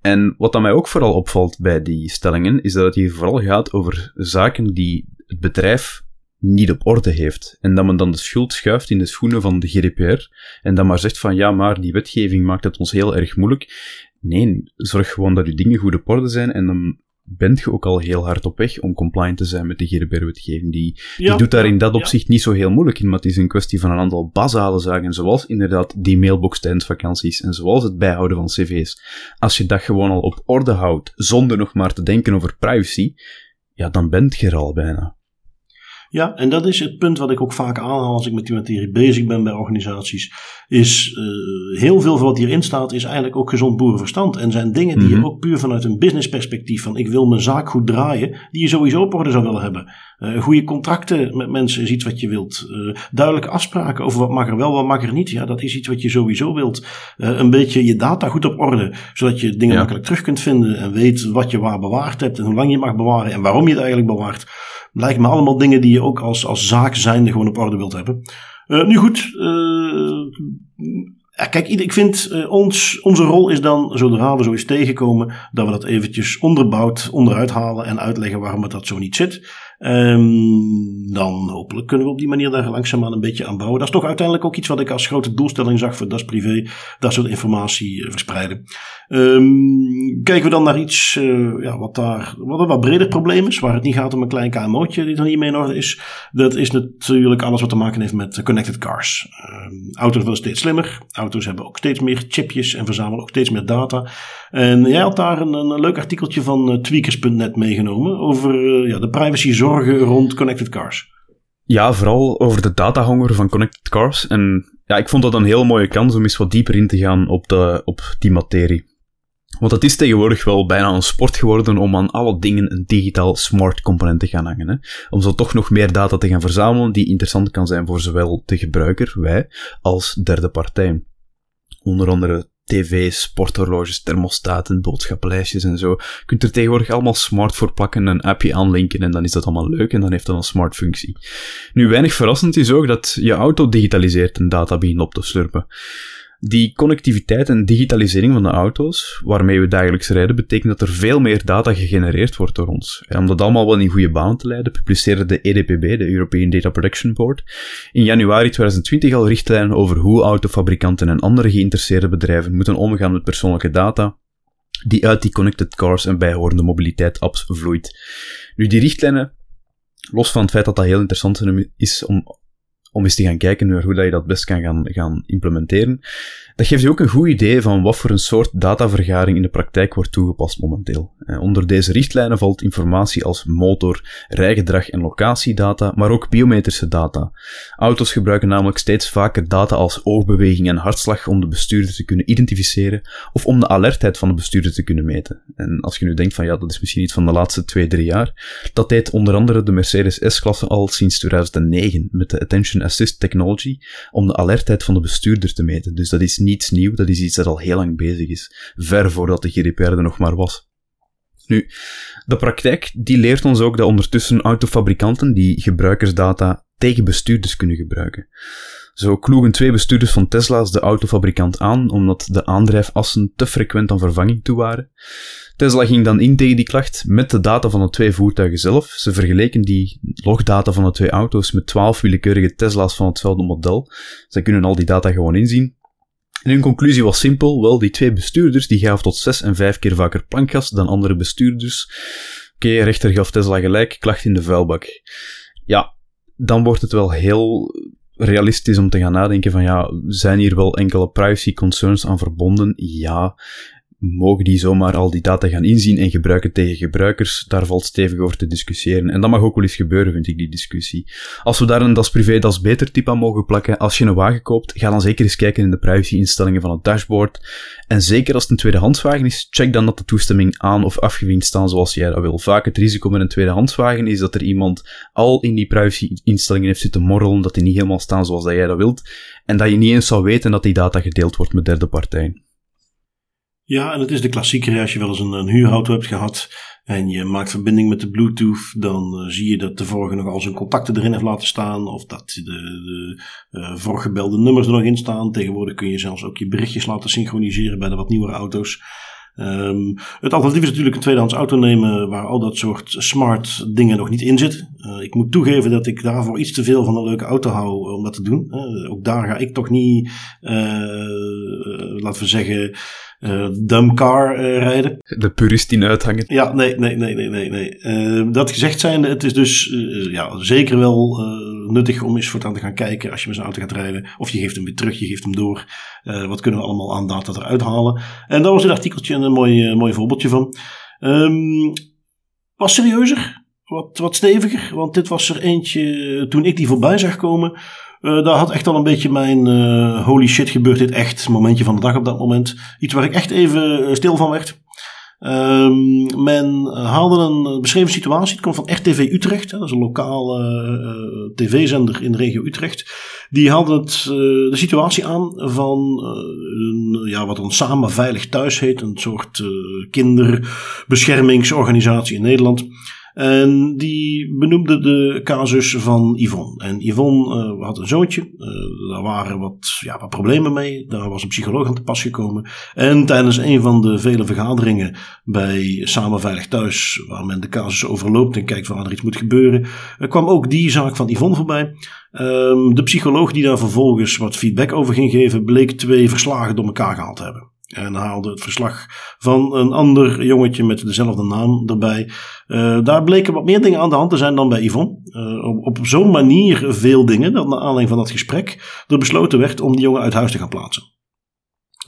En wat dan mij ook vooral opvalt bij die stellingen, is dat het hier vooral gaat over zaken die het bedrijf niet op orde heeft. En dat men dan de schuld schuift in de schoenen van de GDPR en dan maar zegt van ja, maar die wetgeving maakt het ons heel erg moeilijk. Nee, zorg gewoon dat je dingen goed op orde zijn en dan bent je ook al heel hard op weg om compliant te zijn met de GDPR-wetgeving. Die, die doet daar in dat opzicht niet zo heel moeilijk in, maar het is een kwestie van een aantal basale zaken, zoals inderdaad die mailbox tijdens vakanties en zoals het bijhouden van cv's. Als je dat gewoon al op orde houdt, zonder nog maar te denken over privacy, ja, dan bent je er al bijna. Ja, en dat is het punt wat ik ook vaak aanhaal als ik met die materie bezig ben bij organisaties. Is uh, heel veel van wat hierin staat, is eigenlijk ook gezond boerenverstand. En zijn dingen die je mhm. ook puur vanuit een business perspectief van ik wil mijn zaak goed draaien, die je sowieso op orde zou willen hebben. Uh, goede contracten met mensen is iets wat je wilt. Uh, duidelijke afspraken over wat mag er wel, wat mag er niet. Ja, dat is iets wat je sowieso wilt. een beetje je data goed op orde, zodat je dingen makkelijk terug kunt vinden en weet wat je waar bewaard hebt en hoe lang je mag bewaren en waarom je het eigenlijk bewaart. Lijkt me allemaal dingen die je ook als, als zaak zijnde gewoon op orde wilt hebben. Uh, nu goed, uh, kijk, ik vind uh, ons, onze rol is dan, zodra we zo eens tegenkomen, dat we dat eventjes onderbouwd onderuit halen en uitleggen waarom het dat zo niet zit. Um, dan hopelijk kunnen we op die manier daar langzaamaan een beetje aan bouwen. Dat is toch uiteindelijk ook iets wat ik als grote doelstelling zag voor Das Privé. Dat soort informatie verspreiden. Um, kijken we dan naar iets uh, ja, wat daar wat een wat breder probleem is, waar het niet gaat om een klein KMO'tje die er niet mee in orde is. Dat is natuurlijk alles wat te maken heeft met connected cars. Um, auto's worden steeds slimmer, auto's hebben ook steeds meer chipjes en verzamelen ook steeds meer data. En jij had daar een, een leuk artikeltje van uh, tweakers.net meegenomen over ja, de rond connected cars. Ja, vooral over de datahonger van connected cars. En ja, ik vond dat een heel mooie kans om eens wat dieper in te gaan op, de, op die materie. Want het is tegenwoordig wel bijna een sport geworden om aan alle dingen een digitaal smart component te gaan hangen. Hè? Om zo toch nog meer data te gaan verzamelen die interessant kan zijn voor zowel de gebruiker, wij, als derde partij. Onder andere tv's, sporthorloges, thermostaten, boodschappenlijstjes en zo. Je kunt er tegenwoordig allemaal smart voor plakken, een appje aanlinken en dan is dat allemaal leuk en dan heeft dat een smart functie. Nu, weinig verrassend is ook dat je auto digitaliseert en data begint op te slurpen. Die connectiviteit en digitalisering van de auto's, waarmee we dagelijks rijden, betekent dat er veel meer data gegenereerd wordt door ons. En om dat allemaal wel in goede baan te leiden, publiceerde de EDPB, de European Data Protection Board, in januari 2020 al richtlijnen over hoe autofabrikanten en andere geïnteresseerde bedrijven moeten omgaan met persoonlijke data die uit die connected cars en bijhorende mobiliteit apps vloeit. Nu, die richtlijnen, los van het feit dat dat heel interessant is om om eens te gaan kijken naar hoe dat je dat best kan gaan, gaan implementeren. Dat geeft je ook een goed idee van wat voor een soort datavergaring in de praktijk wordt toegepast momenteel. Eh, onder deze richtlijnen valt informatie als motor, rijgedrag en locatiedata, maar ook biometrische data. Auto's gebruiken namelijk steeds vaker data als oogbeweging en hartslag om de bestuurder te kunnen identificeren of om de alertheid van de bestuurder te kunnen meten. En als je nu denkt van ja, dat is misschien iets van de laatste twee, drie jaar, dat deed onder andere de Mercedes S-klasse al sinds 2009 met de Attention Assist Technology om de alertheid van de bestuurder te meten. Dus dat is niets nieuw, dat is iets dat al heel lang bezig is. Ver voordat de GDPR er nog maar was. Nu, de praktijk die leert ons ook dat ondertussen autofabrikanten die gebruikersdata tegen bestuurders kunnen gebruiken. Zo kloegen twee bestuurders van Tesla's de autofabrikant aan omdat de aandrijfassen te frequent aan vervanging toe waren. Tesla ging dan in tegen die klacht met de data van de twee voertuigen zelf. Ze vergeleken die logdata van de twee auto's met 12 willekeurige Tesla's van hetzelfde model. Ze kunnen al die data gewoon inzien. En hun conclusie was simpel, wel, die twee bestuurders die gaven tot zes en vijf keer vaker plankgas dan andere bestuurders. Oké, rechter gaf Tesla gelijk, klacht in de vuilbak. Ja, dan wordt het wel heel realistisch om te gaan nadenken van ja, zijn hier wel enkele privacy concerns aan verbonden? Ja, mogen die zomaar al die data gaan inzien en gebruiken tegen gebruikers, daar valt stevig over te discussiëren. En dat mag ook wel eens gebeuren, vind ik, die discussie. Als we daar een Das Privé, Das Beter type aan mogen plakken, als je een wagen koopt, ga dan zeker eens kijken in de privacy-instellingen van het dashboard. En zeker als het een tweedehandswagen is, check dan dat de toestemming aan of afgevinkt staan zoals jij dat wil. Vaak het risico met een tweedehandswagen is dat er iemand al in die privacy-instellingen heeft zitten morrelen, dat die niet helemaal staan zoals dat jij dat wilt, en dat je niet eens zou weten dat die data gedeeld wordt met derde partijen. Ja, en het is de klassieker. Als je wel eens een, huurauto hebt gehad en je maakt verbinding met de Bluetooth, dan uh, zie je dat de vorige nog al zijn contacten erin heeft laten staan. Of dat de, de uh, voorgebelde nummers er nog in staan. Tegenwoordig kun je zelfs ook je berichtjes laten synchroniseren bij de wat nieuwere auto's. Um, het alternatief is natuurlijk een tweedehands auto nemen waar al dat soort smart dingen nog niet in zitten. Uh, ik moet toegeven dat ik daarvoor iets te veel van een leuke auto hou om dat te doen. Ook daar ga ik toch niet, laten we zeggen, uh, dumb car uh, rijden. De purist in uithangen. Ja, nee, nee, nee, nee, nee. nee. Uh, dat gezegd zijnde, het is dus ja, zeker wel nuttig om eens voortaan te gaan kijken als je met zo'n auto gaat rijden. Of je geeft hem weer terug, je geeft hem door. wat kunnen we allemaal aan data eruit halen? En daar was dit artikeltje een mooi, mooi voorbeeldje van. Um, was serieuzer, wat, wat steviger, want dit was er eentje toen ik die voorbij zag komen. Uh, daar had echt al een beetje mijn uh, holy shit gebeurt dit echt momentje van de dag op dat moment. Iets waar ik echt even eh, stil van werd. Um, men haalde een beschreven situatie. Het komt van RTV Utrecht. Dat is een lokale uh, tv-zender in de regio Utrecht. Die haalde het, uh, de situatie aan van een, ja, wat een Samen Veilig Thuis heet. Een soort kinderbeschermingsorganisatie in Nederland. En die benoemde de casus van Yvonne. En Yvonne uh, had een zoontje. Uh, daar waren wat, ja, wat problemen mee. Daar was een psycholoog aan te pas gekomen. En tijdens een van de vele vergaderingen bij Samen Veilig Thuis, waar men de casus overloopt en kijkt waar er iets moet gebeuren, uh, kwam ook die zaak van Yvonne voorbij. Um, de psycholoog die daar vervolgens wat feedback over ging geven, bleek twee verslagen door elkaar gehaald te hebben. En haalde het verslag van een ander jongetje met dezelfde naam erbij. Uh, daar bleken wat meer dingen aan de hand te zijn dan bij Yvonne. Uh, op, op zo'n manier veel dingen dat naar aanleiding van dat gesprek er besloten werd om die jongen uit huis te gaan plaatsen.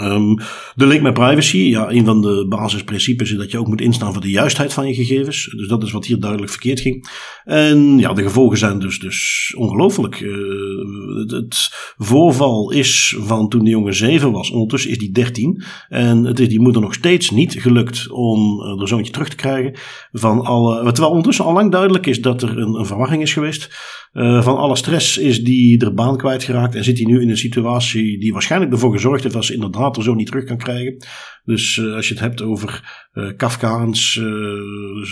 Um, de link met privacy, ja, een van de basisprincipes is dat je ook moet instaan voor de juistheid van je gegevens. Dus dat is wat hier duidelijk verkeerd ging. En ja, de gevolgen zijn dus, dus ongelooflijk. Uh, het, voorval is van toen de jongen 7 was, ondertussen is die 13. En het is die moeder nog steeds niet gelukt om uh, haar zoontje terug te krijgen. Van alle, terwijl ondertussen al lang duidelijk is dat er een, een verwarring is geweest. Uh, van alle stress is die de baan kwijtgeraakt en zit hij nu in een situatie die waarschijnlijk ervoor gezorgd heeft dat ze inderdaad er zo niet terug kan krijgen. Dus uh, als je het hebt over uh, Kafkaans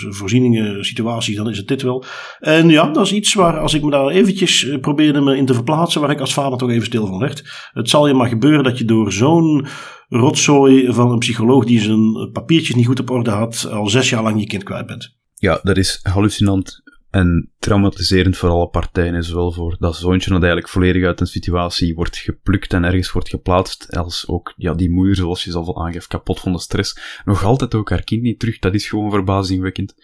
voorzieningen, situaties, dan is het dit wel. En ja, dat is iets waar als ik me daar eventjes probeerde me in te verplaatsen, waar ik als vader toch even stil van werd. Het zal je maar gebeuren dat je door zo'n rotzooi van een psycholoog die zijn papiertjes niet goed op orde had, al zes jaar lang je kind kwijt bent. Ja, dat is hallucinant en traumatiserend voor alle partijen, zowel voor dat zoontje dat eigenlijk volledig uit een situatie wordt geplukt en ergens wordt geplaatst, als ook ja, die moeder, zoals je zelf al aangeeft, kapot van de stress, nog altijd ook haar kind niet terug. Dat is gewoon verbazingwekkend.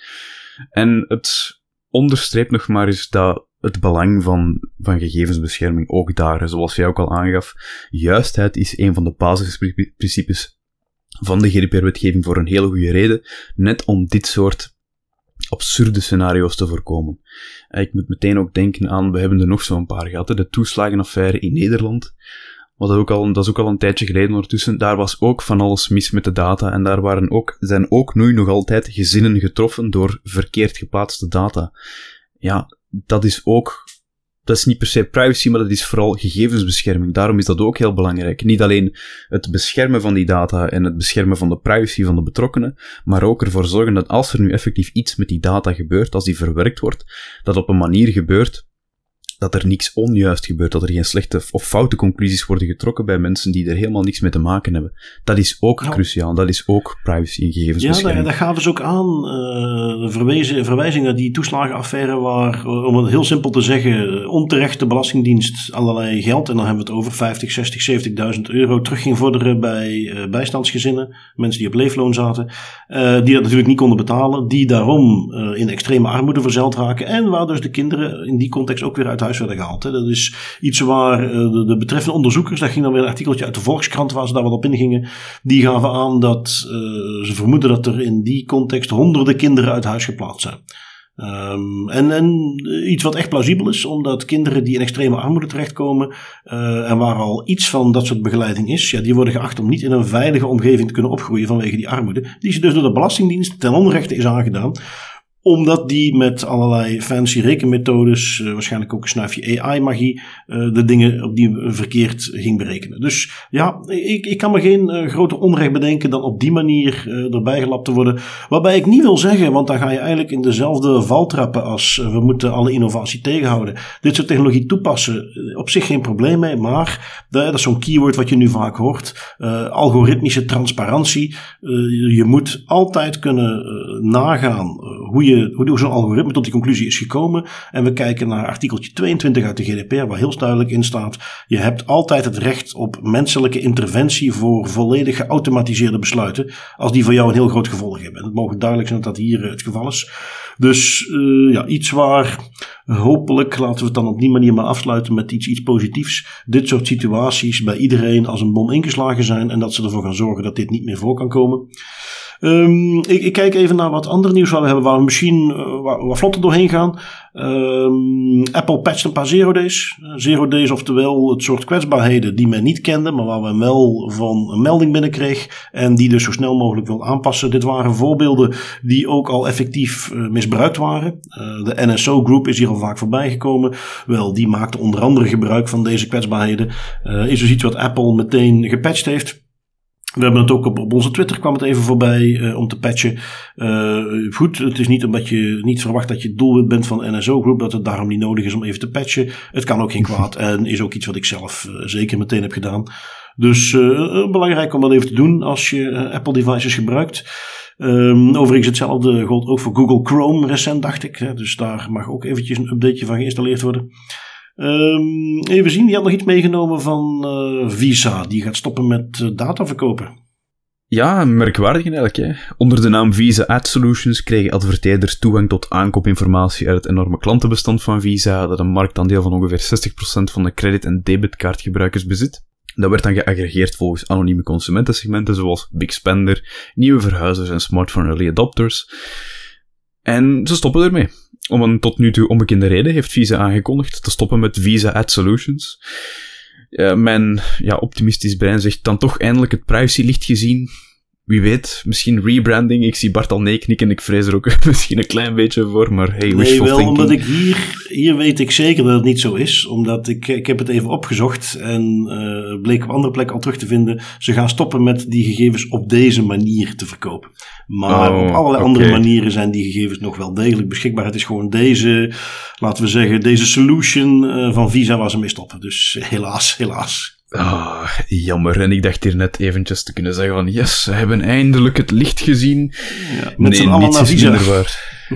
En het onderstreept nog maar eens dat het belang van, van gegevensbescherming ook daar. Zoals jij ook al aangaf, juistheid is een van de basisprincipes van de GDPR-wetgeving voor een hele goede reden, net om dit soort absurde scenario's te voorkomen. Ik moet meteen ook denken aan, we hebben er nog zo'n paar gehad, de toeslagenaffaire in Nederland. Wat ook al, dat is ook al een tijdje geleden ondertussen. Daar was ook van alles mis met de data. En daar waren ook, zijn ook nu nog altijd gezinnen getroffen door verkeerd geplaatste data. Ja, dat is ook dat is niet per se privacy, maar dat is vooral gegevensbescherming. Daarom is dat ook heel belangrijk. Niet alleen het beschermen van die data en het beschermen van de privacy van de betrokkenen, maar ook ervoor zorgen dat als er nu effectief iets met die data gebeurt, als die verwerkt wordt, dat op een manier gebeurt dat er niks onjuist gebeurt, dat er geen slechte of foute conclusies worden getrokken bij mensen die er helemaal niks mee te maken hebben. Dat is ook cruciaal, dat is ook privacy en gegevensbescherming. Ja, dat, dat gaven ze ook aan, uh, verwijzing, verwijzing naar die toeslagenaffaire waar, uh, om het heel simpel te zeggen, onterecht de Belastingdienst allerlei geld, en dan hebben we het over 50, 60, 70.000 euro, terug ging vorderen bij uh, bijstandsgezinnen, mensen die op leefloon zaten, die dat natuurlijk niet konden betalen, die daarom in extreme armoede verzeld raken en waar dus de kinderen in die context ook weer uit huis werden gehaald. Dat is iets waar eh, de, de, betreffende onderzoekers, daar ging dan weer een artikeltje uit de Volkskrant waar ze daar wat op ingingen, die gaven aan dat uh, ze vermoeden dat er in die context honderden kinderen uit huis geplaatst zijn. Um, en, en iets wat echt plausibel is, omdat kinderen die in extreme armoede terechtkomen en waar al iets van dat soort begeleiding is, ja, die worden geacht om niet in een veilige omgeving te kunnen opgroeien vanwege die armoede, die ze dus door de Belastingdienst ten onrechte is aangedaan omdat die met allerlei fancy rekenmethodes, uh, waarschijnlijk ook een snuifje AI-magie, uh, de dingen op die verkeerd ging berekenen. Dus ja, ik, ik kan me geen uh, groter onrecht bedenken dan op die manier erbij gelapt te worden. Waarbij ik niet wil zeggen, want dan ga je eigenlijk in dezelfde val trappen als we moeten alle innovatie tegenhouden. Dit soort technologie toepassen, op zich geen probleem mee, maar dat is zo'n keyword wat je nu vaak hoort. algoritmische transparantie. je moet altijd kunnen nagaan hoe je hoe zo'n algoritme tot die conclusie is gekomen. En we kijken naar artikeltje 22 uit de GDPR, waar heel duidelijk in staat: je hebt altijd het recht op menselijke interventie voor volledig geautomatiseerde besluiten, als die voor jou een heel groot gevolg hebben. En het mogen duidelijk zijn dat dat hier eh, het geval is. Dus uh, ja, iets waar hopelijk, laten we het dan op die manier maar afsluiten met iets, iets positiefs. Dit soort situaties bij iedereen als een bom ingeslagen zijn en dat ze ervoor gaan zorgen dat dit niet meer voor kan komen. Um, ik, ik, kijk even naar wat ander nieuws waar we hebben, waar we misschien uh, wat vlotter doorheen gaan. Um, Apple patcht een paar zero days. Zero days, oftewel het soort kwetsbaarheden die men niet kende, maar waar men wel van een melding binnenkreeg en die dus zo snel mogelijk wil aanpassen. Dit waren voorbeelden die ook al effectief uh, misbruikt waren. De NSO Group is hier al vaak voorbij gekomen. Wel, die maakte onder andere gebruik van deze kwetsbaarheden. is dus iets wat Apple meteen gepatcht heeft. We hebben het ook op, op onze Twitter kwam het even voorbij uh, om te patchen. Uh, goed, het is niet omdat je niet verwacht dat je doelwit bent van NSO Group, dat het daarom niet nodig is om even te patchen. Het kan ook geen kwaad en is ook iets wat ik zelf uh, zeker meteen heb gedaan. Dus belangrijk om dat even te doen als je Apple devices gebruikt. Um, overigens hetzelfde geldt ook voor Google Chrome recent, dacht ik. Hè, dus daar mag ook eventjes een updateje van geïnstalleerd worden. Um, even zien, je had nog iets meegenomen van uh, Visa. Die gaat stoppen met uh, data verkopen. Ja, merkwaardig eigenlijk. Hè? Onder de naam Visa Ad Solutions kregen adverteerders toegang tot aankoopinformatie uit het enorme klantenbestand van Visa, dat een marktaandeel van ongeveer 60% van de credit- en debitkaartgebruikers bezit. Dat werd dan geaggregeerd volgens anonieme consumentensegmenten zoals Big Spender, nieuwe verhuizers en smartphone early adopters. En ze stoppen ermee. Om een tot nu toe onbekende reden heeft Visa aangekondigd te stoppen met Visa Ad Solutions. Uh, mijn ja, optimistisch brein zegt dan toch eindelijk het privacylicht gezien wie weet, misschien rebranding. Ik zie Bart al nee knikken. Ik vrees er ook misschien een klein beetje voor. Maar hey, nee, wel, omdat ik hier, hier weet ik zeker dat het niet zo is. Omdat ik, ik heb het even opgezocht en uh, bleek op andere plekken al terug te vinden. Ze gaan stoppen met die gegevens op deze manier te verkopen. Maar oh, op allerlei andere manieren zijn die gegevens nog wel degelijk beschikbaar. Het is gewoon deze, laten we zeggen, deze solution uh, van Visa waar ze mee stoppen. Dus helaas, helaas. Ah, jammer. En ik dacht hier net eventjes te kunnen zeggen van yes, ze hebben eindelijk het licht gezien. Ja, nee, z'n allen naar Visa.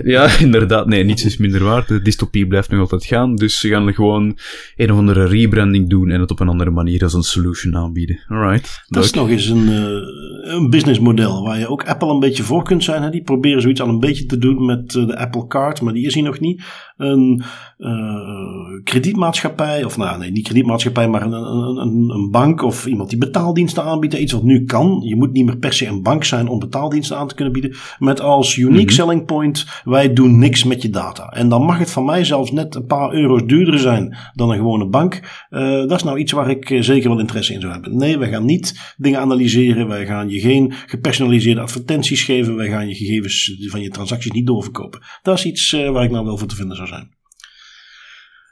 Ja, inderdaad. Nee, niets is minder waard. De dystopie blijft nog altijd gaan. Dus ze gaan gewoon een of andere rebranding doen en het op een andere manier als een solution aanbieden. Alright. Dat is nog eens een, uh, een businessmodel waar je ook Apple een beetje voor kunt zijn. Hè? Die proberen zoiets al een beetje te doen met uh, de Apple Card, maar die is hier nog niet. Een uh, kredietmaatschappij, of nou nee, niet kredietmaatschappij, maar een, een, een, bank of iemand die betaaldiensten aanbiedt. Iets wat nu kan. Je moet niet meer per se een bank zijn om betaaldiensten aan te kunnen bieden. Met als unique mm -hmm. selling point, wij doen niks met je data. En dan mag het van mij zelfs net een paar euro's duurder zijn dan een gewone bank. Uh, dat is nou iets waar ik zeker wel interesse in zou hebben. Nee, wij gaan niet dingen analyseren. Wij gaan je geen gepersonaliseerde advertenties geven. Wij gaan je gegevens van je transacties niet doorverkopen. Dat is iets uh, waar ik nou wel voor te vinden zou zijn.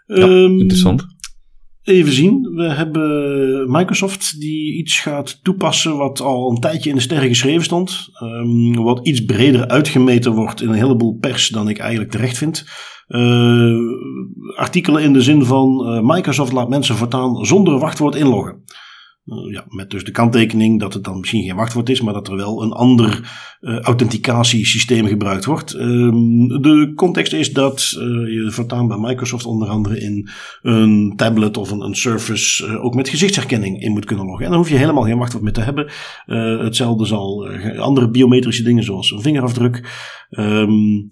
Ja, um, interessant. Even zien. We hebben Microsoft die iets gaat toepassen wat al een tijdje in de sterren geschreven stond. Um, wat iets breder uitgemeten wordt in een heleboel pers dan ik eigenlijk terecht vind. Uh, artikelen in de zin van uh, Microsoft laat mensen voortaan zonder wachtwoord inloggen. Uh, ja, met dus de kanttekening dat het dan misschien geen wachtwoord is, maar dat er wel een ander uh, authenticatiesysteem gebruikt wordt. Um, de context is dat uh, je voortaan bij Microsoft onder andere in een tablet of een, een Surface ook met gezichtsherkenning in moet kunnen loggen. En dan hoef je helemaal geen wachtwoord meer te hebben. hetzelfde zal andere biometrische dingen zoals een vingerafdruk. Um,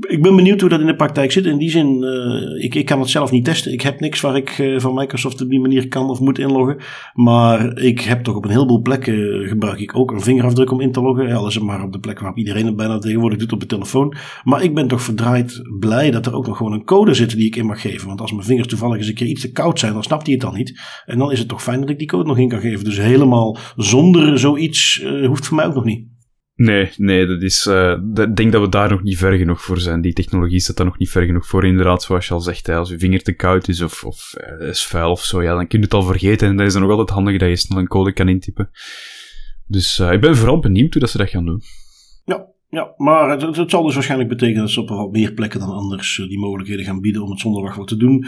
ik ben benieuwd hoe dat in de praktijk zit. In die zin, uh, ik, ik kan het zelf niet testen. Ik heb niks waar ik uh, van Microsoft op die manier kan of moet inloggen. Maar ik heb toch op een heleboel plekken gebruik ik ook een vingerafdruk om in te loggen. Ja, maar op de plek waarop iedereen het bijna tegenwoordig doet op de telefoon. Maar ik ben toch verdraaid blij dat er ook nog gewoon een code zit die ik in mag geven. Want als mijn vingers toevallig eens een keer iets te koud zijn, dan snapt hij het dan niet. En dan is het toch fijn dat ik die code nog in kan geven. Dus helemaal zonder zoiets hoeft voor mij ook nog niet. Nee, nee, dat is. Uh, ik denk dat we daar nog niet ver genoeg voor zijn. Die technologie staat daar nog niet ver genoeg voor. Inderdaad, zoals je al zegt, hè, als je vinger te koud is of, of uh, is vuil of zo, ja, dan kun je het al vergeten. En dat is dan nog altijd handig dat je snel een code kan intypen. Dus uh, ik ben vooral benieuwd hoe dat ze dat gaan doen. Ja, ja, maar het, het, zal dus waarschijnlijk betekenen dat ze op wat meer plekken dan anders die mogelijkheden gaan bieden om het zonder wachtwoord te doen.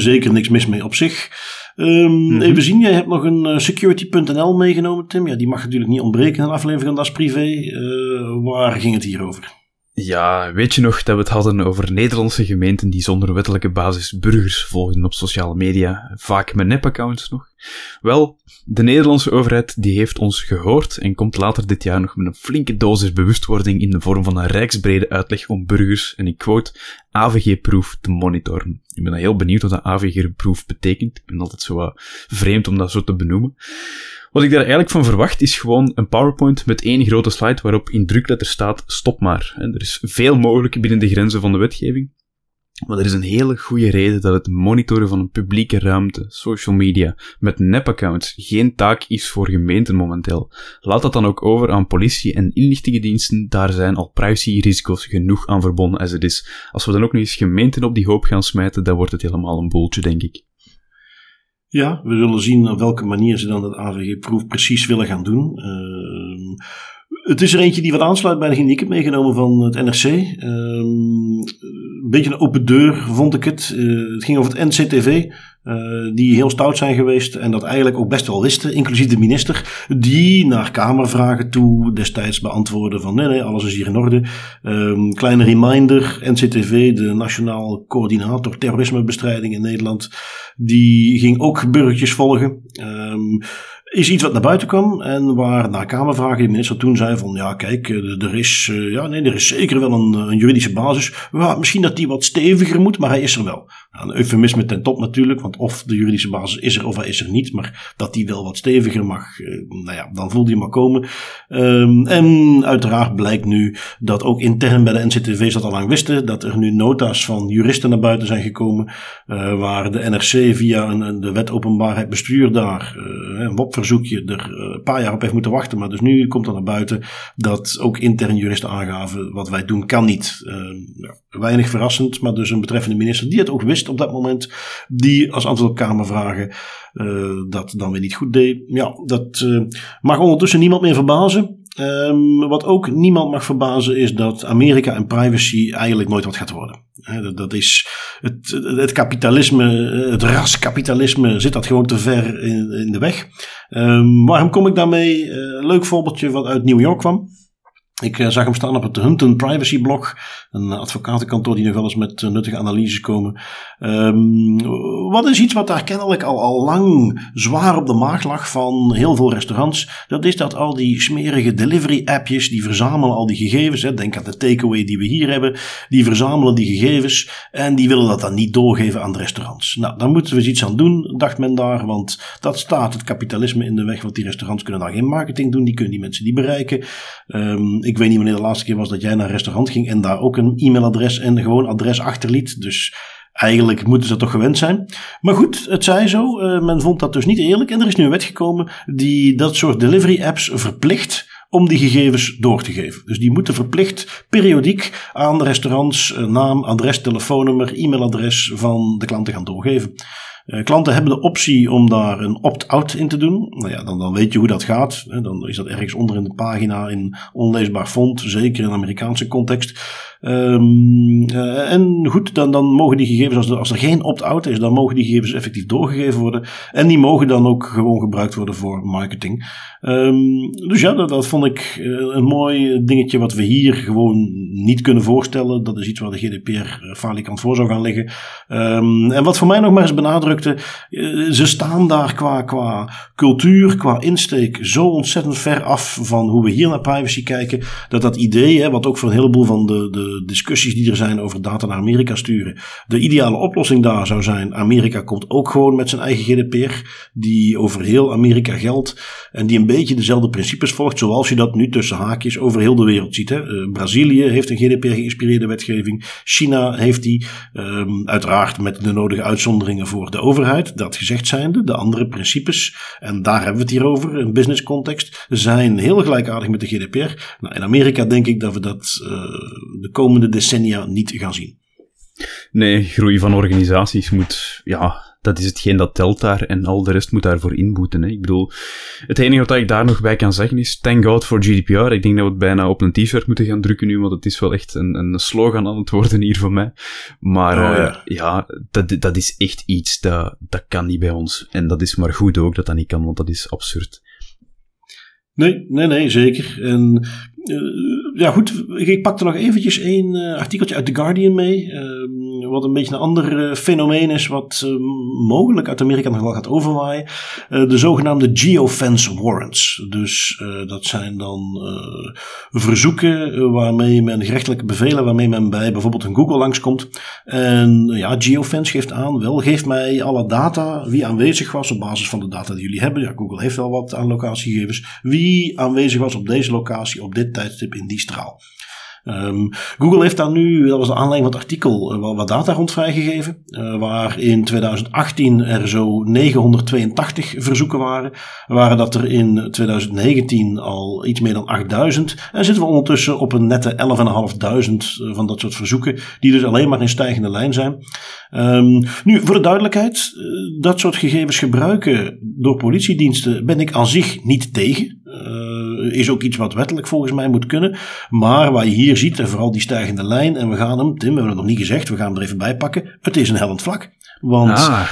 Zeker niks mis mee op zich. Um, mm-hmm. Even zien, jij hebt nog een uh, security.nl meegenomen, Tim. Ja, die mag natuurlijk niet ontbreken in een aflevering van Das Privé. Uh, waar ging het hier over? Ja, weet je nog dat we het hadden over Nederlandse gemeenten die zonder wettelijke basis burgers volgen op sociale media, vaak met nepaccounts nog? Wel, de Nederlandse overheid die heeft ons gehoord en komt later dit jaar nog met een flinke dosis bewustwording in de vorm van een rijksbrede uitleg om burgers, en ik quote, AVG-proof te monitoren. Ik ben heel benieuwd wat een AVG-proof betekent. Ik ben altijd zo uh, vreemd om dat zo te benoemen. Wat ik daar eigenlijk van verwacht is gewoon een PowerPoint met één grote slide waarop in drukletter staat stop maar. En er is veel mogelijk binnen de grenzen van de wetgeving. Maar er is een hele goede reden dat het monitoren van een publieke ruimte, social media, met nepaccounts geen taak is voor gemeenten momenteel. Laat dat dan ook over aan politie en inlichtingendiensten, daar zijn al privacy-risico's genoeg aan verbonden als het is. Als we dan ook nog eens gemeenten op die hoop gaan smijten, dan wordt het helemaal een boeltje, denk ik. Ja, we zullen zien op welke manier ze dan dat AVG-proef precies willen gaan doen. Uh, het is er eentje die wat aansluit bij de die ik heb meegenomen van het NRC. Uh, een beetje een open deur vond ik het. Uh, het ging over het NCTV. Uh, die heel stout zijn geweest en dat eigenlijk ook best wel wisten, inclusief de minister, die naar Kamervragen toe destijds beantwoordde van nee, nee, alles is hier in orde. Um, kleine reminder, NCTV, de Nationaal Coördinator Terrorismebestrijding in Nederland, die ging ook burgertjes volgen. Um, is iets wat naar buiten kwam en waar na Kamervragen de minister toen zei van ja kijk, er is, ja, nee, er is zeker wel een, een juridische basis. Ja, misschien dat die wat steviger moet, maar hij is er wel. Een eufemisme ten top natuurlijk, want of de juridische basis is er of hij is er niet, maar dat die wel wat steviger mag, nou ja, dan voel die maar komen. Um, en uiteraard blijkt nu dat ook intern bij de NCTV dat al lang wisten, dat er nu nota's van juristen naar buiten zijn gekomen, uh, waar de NRC via een, de wet openbaarheid bestuur daar, uh, een WOP-verzoekje, er een paar jaar op heeft moeten wachten, maar dus nu komt er naar buiten dat ook intern juristen aangaven, wat wij doen kan niet. Ja, weinig verrassend, maar dus een betreffende minister die het ook wist op dat moment, die als antwoord op Kamervragen uh, dat dan weer niet goed deed. Ja, dat uh, mag ondertussen niemand meer verbazen. Um, wat ook niemand mag verbazen is dat Amerika en privacy eigenlijk nooit wat gaat worden. Dat, is het, het, kapitalisme, het raskapitalisme zit dat gewoon te ver in, in de weg. Um, waarom kom ik daarmee? Uh, leuk voorbeeldje wat uit New York kwam. Ik eh, zag hem staan op het Hunton Privacy blog, een advocatenkantoor die nog wel eens met eh, nuttige analyses komen. Um, wat is iets wat daar kennelijk al, al lang zwaar op de maag lag van heel veel restaurants? Dat is dat al die smerige delivery appjes, die verzamelen al die gegevens. Hè, denk aan de takeaway die we hier hebben. Die verzamelen die gegevens en die willen dat dan niet doorgeven aan de restaurants. Nou, daar moeten we eens iets aan doen, dacht men daar, want dat staat het kapitalisme in de weg. Want die restaurants kunnen daar geen marketing doen, die kunnen die mensen niet bereiken. Um, ik weet niet wanneer de laatste keer was dat jij naar een restaurant ging en daar ook een e-mailadres en gewoon adres achterliet. Dus eigenlijk moeten ze toch gewend zijn. Maar goed, het zij zo. Uh, men vond dat dus niet eerlijk. En er is nu een wet gekomen die dat soort delivery apps verplicht om die gegevens door te geven. Dus die moeten verplicht periodiek aan de restaurants eh, naam, adres, telefoonnummer, e-mailadres van de klanten gaan doorgeven. Uh, klanten hebben de optie om daar een opt-out in te doen. Nou ja, dan, dan weet je hoe dat gaat. Dan is dat ergens onder in de pagina in onleesbaar font, zeker in Amerikaanse context. Um, en goed, dan, dan mogen die gegevens, als er, geen opt-out is, dan mogen die gegevens effectief doorgegeven worden. En die mogen dan ook gewoon gebruikt worden voor marketing. Um, dus ja, dat, vond ik eh, een mooi dingetje wat we hier gewoon niet kunnen voorstellen. Dat is iets waar de GDPR falikant voor zou gaan liggen. Um, en wat voor mij nog maar eens benadrukte, uh, ze staan daar qua, qua cultuur, qua insteek zo ontzettend ver af van hoe we hier naar privacy kijken. Dat dat idee, hè, wat ook voor een heleboel van de, de discussies die er zijn over data naar Amerika sturen. De ideale oplossing daar zou zijn: Amerika komt ook gewoon met zijn eigen GDPR, die over heel Amerika geldt en die een beetje dezelfde principes volgt, zoals je dat nu tussen haakjes over heel de wereld ziet. Hè. Uh, Brazilië heeft een GDPR-geïnspireerde wetgeving, China heeft die, um, uiteraard met de nodige uitzonderingen voor de overheid. Dat gezegd zijnde, de andere principes, en daar hebben we het hier over, een business context, zijn heel gelijkaardig met de GDPR. Nou, in Amerika denk ik dat we dat uh, de komende decennia niet gaan zien. Nee, groei van organisaties moet, ja, dat is hetgeen dat telt daar en al de rest moet daarvoor inboeten. Hè. Ik bedoel, het enige wat ik daar nog bij kan zeggen is, thank God for GDPR. Ik denk dat we het bijna op een t-shirt moeten gaan drukken nu, want het is wel echt een, een slogan aan het worden hier voor mij. Maar oh, ja, uh, ja dat, dat is echt iets, dat, dat kan niet bij ons. En dat is maar goed ook dat dat niet kan, want dat is absurd. Nee, nee, nee, zeker. En uh, ja, goed, ik pakte nog eventjes een uh, artikeltje uit The Guardian mee. Uh, wat een beetje een ander fenomeen is, wat mogelijk uit Amerika nog wel gaat overwaaien. de zogenaamde geofence warrants. Dus dat zijn dan verzoeken waarmee men gerechtelijke bevelen, waarmee men bij bijvoorbeeld een Google langskomt. En ja, geofence geeft aan, wel, geef mij alle data, wie aanwezig was op basis van de data die jullie hebben. Ja, Google heeft wel wat aan locatiegegevens. Wie aanwezig was op deze locatie, op dit tijdstip in die straal. Um, Google heeft daar nu, dat was de aanleiding van het artikel, uh, wel wat data rond vrijgegeven. Uh, waar in 2018 er zo 982 verzoeken waren. Waren dat er in 2019 al iets meer dan 8000. En zitten we ondertussen op een nette 11.500 van dat soort verzoeken. Die dus alleen maar in stijgende lijn zijn. Um, nu, voor de duidelijkheid, dat soort gegevens gebruiken door politiediensten ben ik aan zich niet tegen. Is ook iets wat wettelijk volgens mij moet kunnen. Maar waar je hier ziet, en vooral die stijgende lijn, en we gaan hem, Tim, we hebben het nog niet gezegd, we gaan hem er even bij pakken. Het is een hellend vlak. Want ah.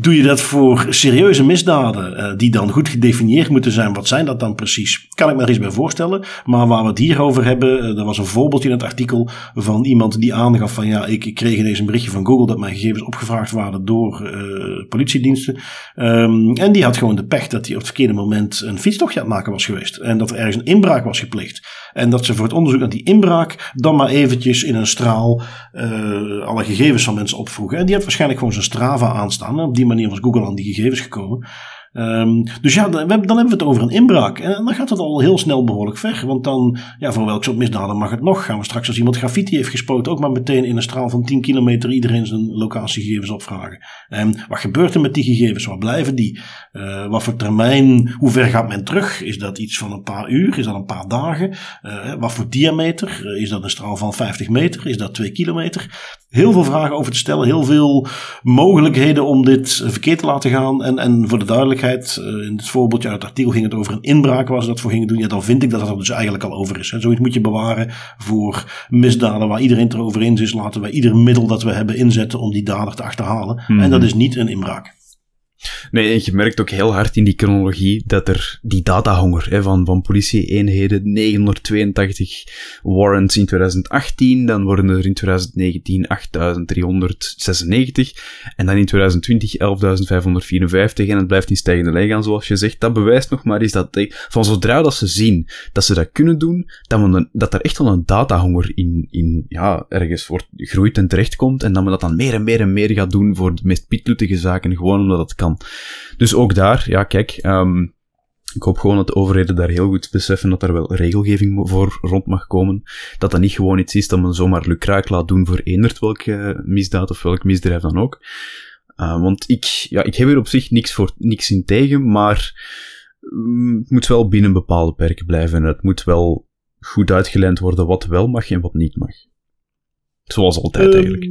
Doe je dat voor serieuze misdaden, uh, die dan goed gedefinieerd moeten zijn, wat zijn dat dan precies? Kan ik me er iets bij voorstellen. Maar waar we het hier over hebben, uh, er was een voorbeeldje in het artikel van iemand die aangaf van ja, ik, kreeg ineens een berichtje van Google dat mijn gegevens opgevraagd waren door uh, politiediensten. Um, en die had gewoon de pech dat hij op het verkeerde moment een fietstochtje aan het maken was geweest. En dat er ergens een inbraak was gepleegd. En dat ze voor het onderzoek naar die inbraak dan maar eventjes in een straal alle gegevens van mensen opvroegen. En die had waarschijnlijk gewoon zijn Strava aanstaan. Op manier was Google aan die gegevens gekomen. Um, dus ja, dan, hebben we het over een inbraak. En dan gaat het al heel snel behoorlijk ver. Want dan, ja, voor welk soort misdaden mag het nog? Gaan we straks als iemand graffiti heeft gespoten, ook maar meteen in een straal van 10 kilometer iedereen zijn locatiegegevens opvragen. En wat gebeurt er met die gegevens? Waar blijven die? Uh, wat voor termijn? Hoe ver gaat men terug? Is dat iets van een paar uur? Is dat een paar dagen? Uh, wat voor diameter? Uh, is dat een straal van 50 meter? Is dat 2 kilometer? Heel veel vragen over te stellen, heel veel mogelijkheden om dit verkeerd te laten gaan. En, en voor de duidelijkheid, eh, in het voorbeeldje uit het artikel ging het over een inbraak waar ze dat voor gingen doen. Ja, dan vind ik dat dat er dus eigenlijk al over is. En zoiets moet je bewaren voor misdaden waar iedereen het erover eens is. Laten wij ieder middel dat we hebben inzetten om die dader te achterhalen. En dat mhm. is niet een inbraak. Nee, en je merkt ook heel hard in die chronologie dat er die datahonger hè, van, van politie-eenheden, 982 warrants in 2018, dan worden er in 2019 8396 en dan in 2020 11.554 en het blijft in stijgende lijn gaan, zoals je zegt. Dat bewijst nog maar eens dat van zodra dat ze zien dat ze dat kunnen doen, dat, men, dat er echt wel een datahonger in, in ja, ergens wordt, groeit en terechtkomt en dat men dat dan meer en meer en meer gaat doen voor de meest pietlutige zaken, gewoon omdat het kan. Dus ook daar, ja, kijk, um, ik hoop gewoon dat de overheden daar heel goed beseffen dat er wel regelgeving voor rond mag komen. Dat dat niet gewoon iets is dat men zomaar lukraak laat doen voor eenderd welke misdaad of welk misdrijf dan ook. Uh, want ik, ja, ik heb er op zich niks, voor, niks in tegen, maar mm, het moet wel binnen bepaalde perken blijven. En het moet wel goed uitgelijnd worden wat wel mag en wat niet mag. Zoals altijd um, eigenlijk.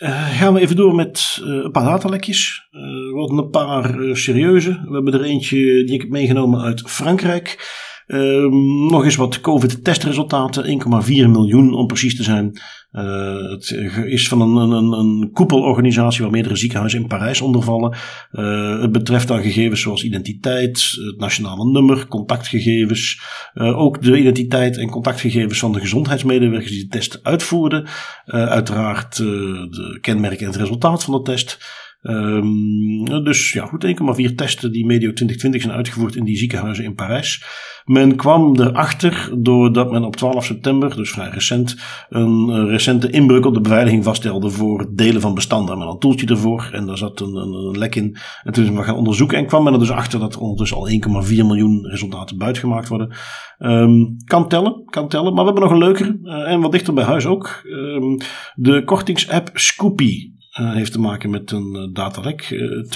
Uh, gaan we even door met uh, een paar datalekjes. Uh, we hadden een paar serieuze. We hebben er eentje die ik heb meegenomen uit Frankrijk. Ehm, nog eens wat COVID-testresultaten. 1,4 miljoen om precies te zijn. Uh, het is van een, een, een koepelorganisatie waar meerdere ziekenhuizen in Parijs onder vallen. Uh, het betreft dan gegevens zoals identiteit, het nationale nummer, contactgegevens. Uh, ook de identiteit en contactgegevens van de gezondheidsmedewerkers die de test uitvoerden. uiteraard de kenmerken en het resultaat van de test. Um, dus ja, goed, 1,4 testen die medio 2020 zijn uitgevoerd in die ziekenhuizen in Parijs. Men kwam erachter doordat men op 12 september, dus vrij recent, een recente inbreuk op de beveiliging vaststelde voor delen van bestanden. Men een toeltje ervoor en daar zat een, een, een lek in. En toen is men gaan onderzoeken en kwam men er dus achter dat er ondertussen al 1,4 miljoen resultaten buitgemaakt worden. Um, kan tellen, kan tellen. Maar we hebben nog een leukere uh, en wat dichter bij huis ook. Um, de kortingsapp Scoopy. Uh, heeft te maken met een uh, datalek.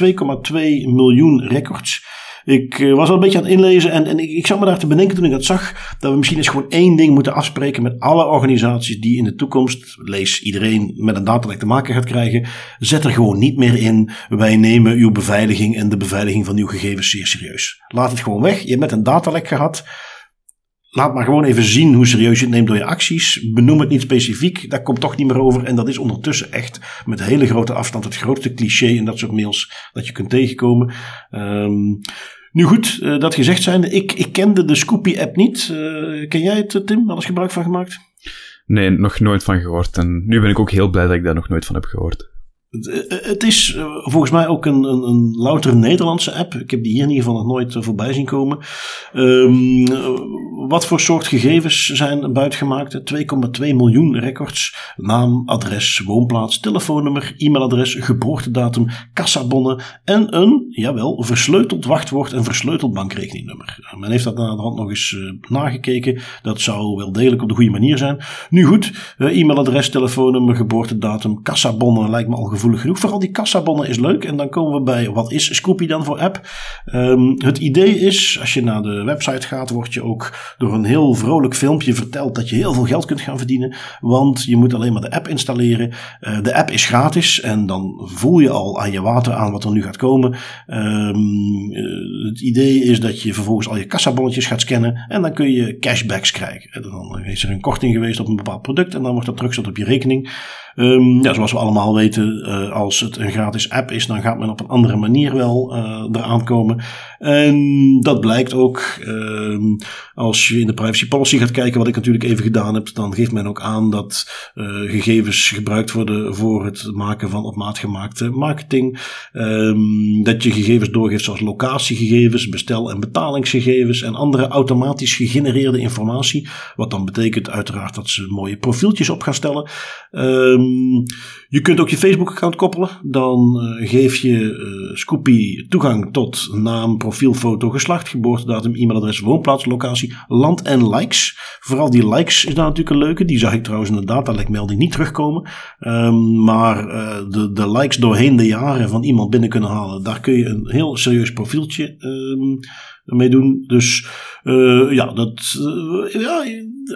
2,2 miljoen records. Ik was al een beetje aan het inlezen en, en ik, ik zat me daar te bedenken toen ik dat zag. Dat we misschien eens gewoon één ding moeten afspreken met alle organisaties die in de toekomst, lees iedereen, met een datalek te maken gaat krijgen. Zet er gewoon niet meer in. Wij nemen uw beveiliging en de beveiliging van uw gegevens zeer serieus. Laat het gewoon weg. Je hebt net een datalek gehad. Laat maar gewoon even zien hoe serieus je het neemt door je acties. Benoem het niet specifiek, daar komt toch niet meer over. En dat is ondertussen echt met hele grote afstand het grootste cliché in dat soort mails dat je kunt tegenkomen. Um, nu goed, uh, dat gezegd zijnde, ik, ik kende de Scoopy-app niet. Uh, ken jij het, Tim? Wel eens gebruik van gemaakt? Nee, nog nooit van gehoord. En nu ben ik ook heel blij dat ik daar nog nooit van heb gehoord. Het is volgens mij ook een, een, een louter Nederlandse app. Ik heb die hier in ieder geval nog nooit voorbij zien komen. Um, wat voor soort gegevens zijn buitgemaakt? 2,2 miljoen records. Naam, adres, woonplaats, telefoonnummer, e-mailadres, geboortedatum, kassabonnen en een, jawel, versleuteld wachtwoord en versleuteld bankrekeningnummer. Men heeft dat aan de hand nog eens nagekeken. Dat zou wel degelijk op de goede manier zijn. Nu goed, e-mailadres, telefoonnummer, geboortedatum, kassabonnen lijkt me al gevoelig Vooral die kassabonnen is leuk. En dan komen we bij, wat is Scoopy dan voor app? Um, het idee is, als je naar de website gaat, word je ook door een heel vrolijk filmpje vertelt dat je heel veel geld kunt gaan verdienen. Want je moet alleen maar de app installeren. Uh, de app is gratis en dan voel je al aan je water aan wat er nu gaat komen. Um, uh, het idee is dat je vervolgens al je kassabonnetjes gaat scannen en dan kun je cashbacks krijgen. Dan is er een korting geweest op een bepaald product en dan wordt dat teruggezet op je rekening. Um, ja, zoals we allemaal weten, uh, als het een gratis app is, dan gaat men op een andere manier wel uh, eraan komen. En dat blijkt ook um, als je in de privacy policy gaat kijken, wat ik natuurlijk even gedaan heb, dan geeft men ook aan dat uh, gegevens gebruikt worden voor het maken van op maat gemaakte marketing. Um, dat je gegevens doorgeeft zoals locatiegegevens, bestel- en betalingsgegevens en andere automatisch gegenereerde informatie. Wat dan betekent uiteraard dat ze mooie profieltjes op gaan stellen. Um, je kunt ook je Facebook-account koppelen. Dan uh, geef je uh, Scoopy toegang tot naam, profiel, foto, geslacht, geboortedatum, e-mailadres, woonplaats, locatie, land en likes. Vooral die likes is daar natuurlijk een leuke. Die zag ik trouwens in de datalekmelding niet terugkomen. Um, maar uh, de, de likes doorheen de jaren van iemand binnen kunnen halen. Daar kun je een heel serieus profieltje um, mee doen. Dus uh, ja, dat, uh, ja,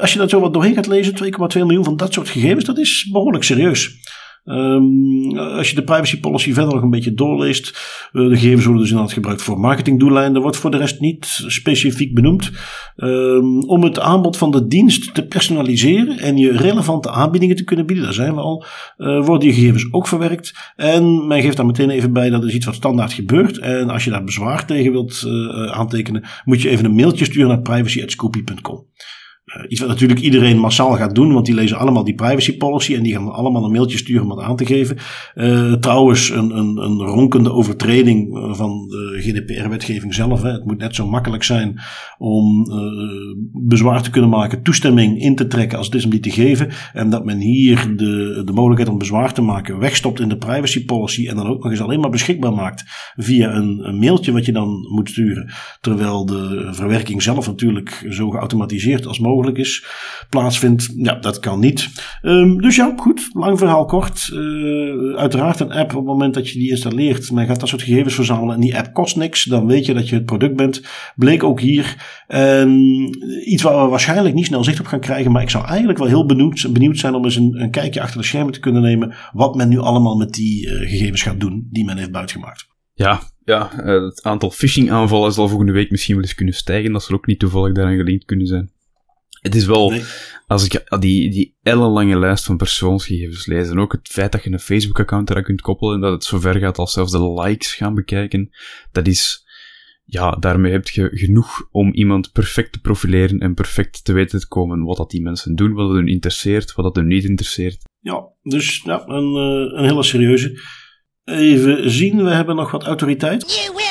als je dat zo wat doorheen gaat lezen, 2,2 miljoen van dat soort gegevens, dat is behoorlijk serieus. Um, als je de privacy policy verder nog een beetje doorleest, uh, de gegevens worden dus inderdaad gebruikt voor marketingdoeleinden. Er wordt voor de rest niet specifiek benoemd. Um, om het aanbod van de dienst te personaliseren en je relevante aanbiedingen te kunnen bieden, daar zijn we al, uh, worden die gegevens ook verwerkt. En men geeft daar meteen even bij dat is iets wat standaard gebeurt. En als je daar bezwaar tegen wilt uh, aantekenen, moet je even een mailtje sturen naar privacy.scoopy.com. Uh, iets wat natuurlijk iedereen massaal gaat doen, want die lezen allemaal die privacy policy en die gaan allemaal een mailtje sturen om dat aan te geven. Uh, trouwens, een, een, een ronkende overtreding eh, van de GDPR-wetgeving zelf. Hè. Het moet net zo makkelijk zijn om uh, bezwaar te kunnen maken, toestemming in te trekken als het is om die te geven. En dat men hier de, de mogelijkheid om bezwaar te maken wegstopt in de privacy policy en dan ook nog eens alleen maar beschikbaar maakt via een, een mailtje wat je dan moet sturen. Terwijl de verwerking zelf natuurlijk zo geautomatiseerd als mogelijk is, plaatsvindt. Ja, dat kan niet. Um, dus ja, goed. Lang verhaal kort. Uh, uiteraard een app op het moment dat je die installeert. Men gaat dat soort gegevens verzamelen en die app kost niks. Dan weet je dat je het product bent. Bleek ook hier. Iets waar we waarschijnlijk niet snel zicht op gaan krijgen. Maar ik zou eigenlijk wel heel benieuwd, benieuwd zijn om eens een, kijkje achter de schermen te kunnen nemen. Wat men nu allemaal met die uh, gegevens gaat doen die men heeft buitgemaakt. Ja, ja, uh, het aantal phishing aanvallen zal volgende week misschien wel eens kunnen stijgen. Dat zal ook niet toevallig daaraan gelinkt kunnen zijn. Het is wel, als ik die, die ellenlange lijst van persoonsgegevens lees, en ook het feit dat je een Facebook-account eraan kunt koppelen, en dat het zover gaat als zelfs de likes gaan bekijken, dat is, ja, daarmee heb je genoeg om iemand perfect te profileren en perfect te weten te komen wat dat die mensen doen, wat het hun interesseert, wat dat hun niet interesseert. Ja, dus ja, een, eh, een hele serieuze. Even zien, we hebben nog wat autoriteit. You will.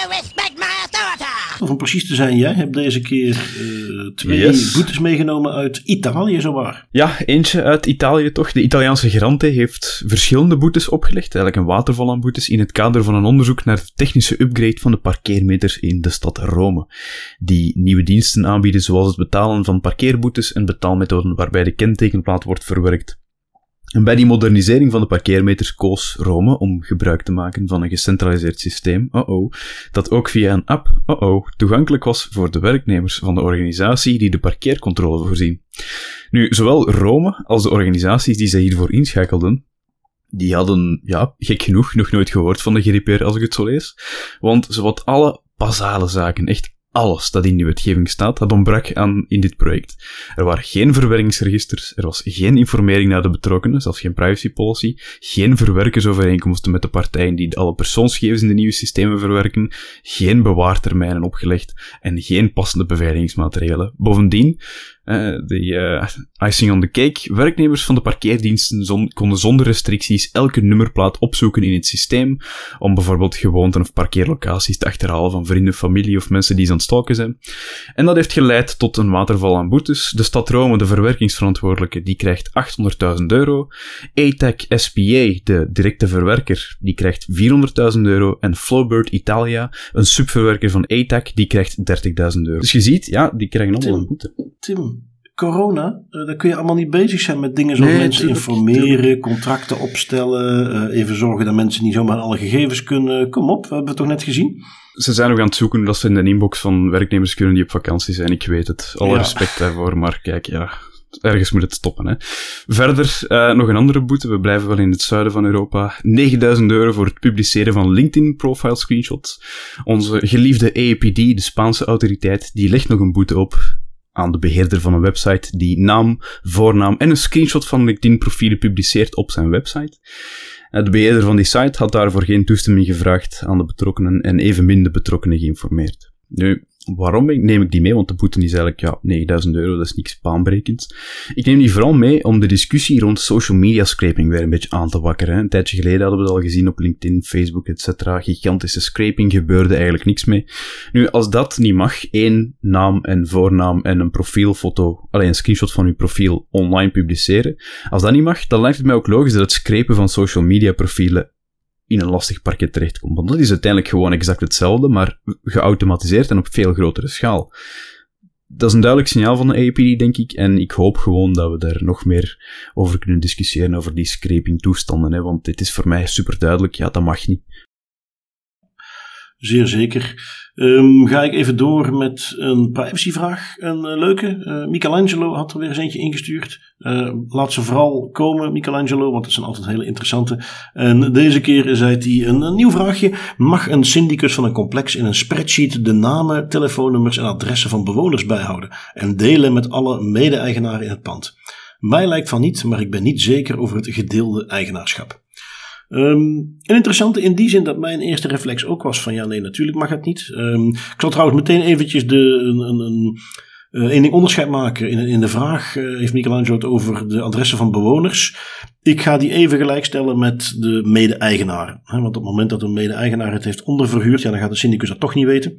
Om precies te zijn, jij hebt deze keer uh, twee yes. boetes meegenomen uit Italië, zowaar. Ja, eentje uit Italië toch. De Italiaanse Grante heeft verschillende boetes opgelegd, eigenlijk een waterval aan boetes, in het kader van een onderzoek naar de technische upgrade van de parkeermeters in de stad Rome. Die nieuwe diensten aanbieden zoals het betalen van parkeerboetes en betaalmethoden waarbij de kentekenplaat wordt verwerkt. En bij die modernisering van de parkeermeters koos Rome om gebruik te maken van een gecentraliseerd systeem, oh oh, dat ook via een app, oh oh, toegankelijk was voor de werknemers van de organisatie die de parkeercontrole voorzien. Nu, zowel Rome als de organisaties die zij hiervoor inschakelden, die hadden, ja, gek genoeg, nog nooit gehoord van de GDPR als ik het zo lees. Want zowat alle basale zaken, echt alles dat in die wetgeving staat, dat ontbrak aan in dit project. Er waren geen verwerkingsregisters, er was geen informering naar de betrokkenen, zelfs geen privacy policy, geen verwerkersovereenkomsten met de partijen die alle persoonsgegevens in de nieuwe systemen verwerken, geen bewaartermijnen opgelegd en geen passende beveiligingsmaterialen. Bovendien de uh, icing on the cake. Werknemers van de parkeerdiensten zon, konden zonder restricties elke nummerplaat opzoeken in het systeem, om bijvoorbeeld gewoonten of parkeerlocaties te achterhalen van vrienden, familie of mensen die ze aan het stalken zijn. En dat heeft geleid tot een waterval aan boetes. De stad Rome, de verwerkingsverantwoordelijke, die krijgt 800.000 euro. ATAC SPA, de directe verwerker, die krijgt 400.000 euro. En Flowbird Italia, een subverwerker van ATAC, die krijgt 30.000 euro. Dus je ziet, ja, die krijgen allemaal een boete. Tim, corona, uh, daar kun je allemaal niet bezig zijn met dingen zoals mensen informeren, contracten opstellen, uh, even zorgen dat mensen niet zomaar alle gegevens kunnen. Kom op, we hebben het toch net gezien? Ze zijn nog aan het zoeken dat ze in de inbox van werknemers kunnen die op vakantie zijn. Ik weet het. Alle ja. respect daarvoor, maar kijk, ja, ergens moet het stoppen. Hè. Verder uh, nog een andere boete. We blijven wel in het zuiden van Europa. 9000 euro voor het publiceren van LinkedIn-profile screenshots. Onze geliefde AAPD, de Spaanse autoriteit, die legt nog een boete op aan de beheerder van een website die naam, voornaam en een screenshot van LinkedIn-profielen publiceert op zijn website. De beheerder van die site had daarvoor geen toestemming gevraagd aan de betrokkenen en evenmin de betrokkenen geïnformeerd. Nu, Waarom neem ik die mee? Want de boete is eigenlijk ja, 9000 euro, dat is niks baanbrekends. Ik neem die vooral mee om de discussie rond social media scraping weer een beetje aan te wakkeren. Een tijdje geleden hadden we het al gezien op LinkedIn, Facebook, etc. Gigantische scraping, gebeurde eigenlijk niks mee. Nu, als dat niet mag, één naam en voornaam en een profielfoto, alleen een screenshot van uw profiel online publiceren. Als dat niet mag, dan lijkt het mij ook logisch dat het scrapen van social media profielen in een lastig parket terechtkomt. Want dat is uiteindelijk gewoon exact hetzelfde, maar geautomatiseerd en op veel grotere schaal. Dat is een duidelijk signaal van de APD, denk ik. En ik hoop gewoon dat we daar nog meer over kunnen discussiëren, over die scraping toestanden. Hè, want dit is voor mij super duidelijk. Ja, dat mag niet. Zeer zeker. Um, ga ik even door met een privacyvraag. Een uh, leuke. Uh, Michelangelo had er weer eens eentje ingestuurd. Uh, laat ze vooral komen, Michelangelo, want dat zijn altijd hele interessante. En deze keer zei hij een, een, nieuw vraagje. Mag een syndicus van een complex in een spreadsheet de namen, telefoonnummers en adressen van bewoners bijhouden en delen met alle mede-eigenaren in het pand? Mij lijkt van niet, maar ik ben niet zeker over het gedeelde eigenaarschap. Um, interessante in die zin dat mijn eerste reflex ook was van ja, nee, natuurlijk mag het niet. Um, ik zal trouwens meteen eventjes de, een, een, een uh, ding onderscheid maken. In, in de vraag uh, heeft Michelangelo het over de adressen van bewoners. Ik ga die even gelijkstellen met de mede-eigenaren. Want op het moment dat een mede-eigenaar het heeft onderverhuurd, ja, dan gaat de syndicus dat toch niet weten.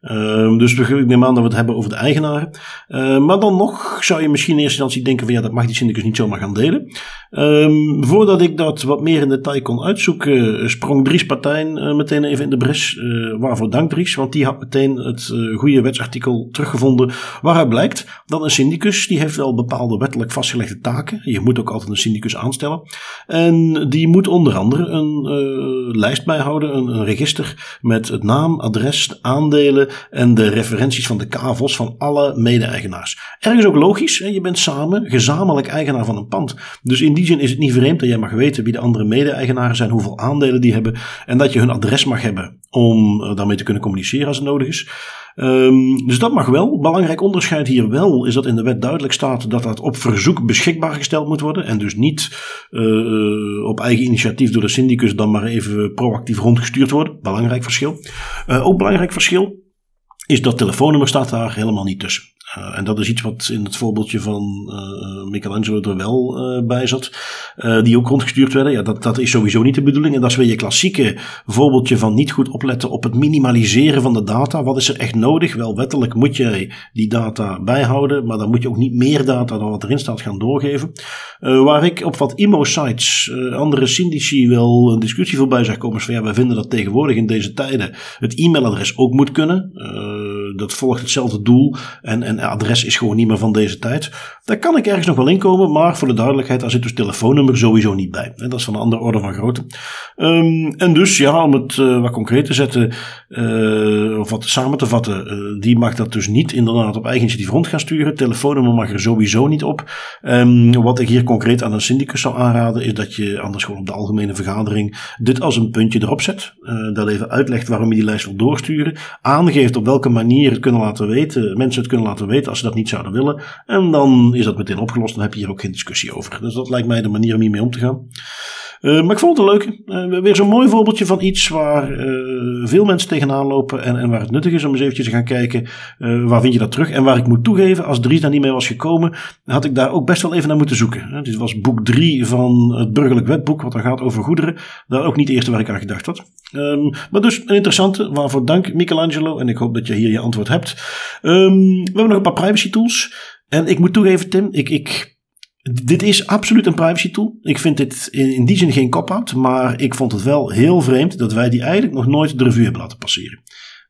Uh, dus ik neem aan dat we het hebben over de eigenaren. Uh, maar dan nog zou je misschien in eerste instantie denken van ja, dat mag die syndicus niet zomaar gaan delen. Um, voordat ik dat wat meer in detail kon uitzoeken, sprong Dries Partijn uh, meteen even in de bres. Uh, waarvoor dank Dries, want die had meteen het goede wetsartikel teruggevonden waaruit blijkt dat een syndicus, die heeft wel bepaalde wettelijk vastgelegde taken. Je moet ook altijd een syndicus aanstellen. En die moet onder andere een lijst bijhouden, een, een register met het naam, adres, aandelen en de referenties van de kavels van alle mede-eigenaars. Ergens ook logisch, je bent samen gezamenlijk eigenaar van een pand. Dus in die zin is het niet vreemd dat jij mag weten wie de andere mede-eigenaren zijn, hoeveel aandelen die hebben en dat je hun adres mag hebben om eh, daarmee te kunnen communiceren als het nodig is. Um, dus dat mag wel. Belangrijk onderscheid hier wel is dat in de wet duidelijk staat dat dat op verzoek beschikbaar gesteld moet worden. En dus niet uh, op eigen initiatief door de syndicus dan maar even proactief rondgestuurd worden. Belangrijk verschil. Ook belangrijk verschil is dat telefoonnummer staat daar helemaal niet tussen. Uh, en dat is iets wat in het voorbeeldje van uh, Michelangelo er wel uh, bij zat. die ook rondgestuurd werden. Ja, dat, dat is sowieso niet de bedoeling. En dat is weer je klassieke voorbeeldje van niet goed opletten op het minimaliseren van de data. Wat is er echt nodig? Wel, wettelijk moet je die data bijhouden. Maar dan moet je ook niet meer data dan wat erin staat gaan doorgeven. waar ik op wat IMO-sites, andere syndici wel een discussie voorbij zag komen. van ja, wij vinden dat tegenwoordig in deze tijden het e-mailadres ook moet kunnen. Dat volgt hetzelfde doel. En, en adres is gewoon niet meer van deze tijd. Daar kan ik ergens nog wel inkomen, maar voor de duidelijkheid, daar zit dus telefoonnummer sowieso niet bij. Dat is van een andere orde van grootte. Um, en dus, ja, om het uh, wat concreet te zetten, uh, of wat samen te vatten, uh, die mag dat dus niet inderdaad op eigen initiatief rond gaan sturen. Telefoonnummer mag er sowieso niet op. Um, wat ik hier concreet aan een syndicus zou aanraden, is dat je anders gewoon op de algemene vergadering dit als een puntje erop zet. dat even uitlegt waarom je die lijst wil doorsturen. Aangeeft op welke manier het kunnen laten weten, mensen het kunnen laten weten als ze dat niet zouden willen. En dan is dat meteen opgelost. Dan heb je hier ook geen discussie over. Dus dat lijkt mij de manier om hiermee om te gaan. Uh, maar ik vond het een leuke. Uh, weer zo'n mooi voorbeeldje van iets waar uh, veel mensen tegenaan lopen. En, en waar het nuttig is om eens eventjes te gaan kijken. waar vind je dat terug? En waar ik moet toegeven, als Dries daar niet mee was gekomen, had ik daar ook best wel even naar moeten zoeken. Dit was boek 3 van het burgerlijk wetboek, wat dan gaat over goederen. Daar ook niet eerste waar ik aan gedacht had. Um, maar dus een interessante, waarvoor dank Michelangelo. En ik hoop dat je hier je antwoord hebt. Um, we hebben nog een paar privacy tools. En ik moet toegeven, Tim, ik, ik dit is absoluut een privacy tool. Ik vind dit in, die zin geen cop-out, maar ik vond het wel heel vreemd dat wij die eigenlijk nog nooit de revue hebben laten passeren.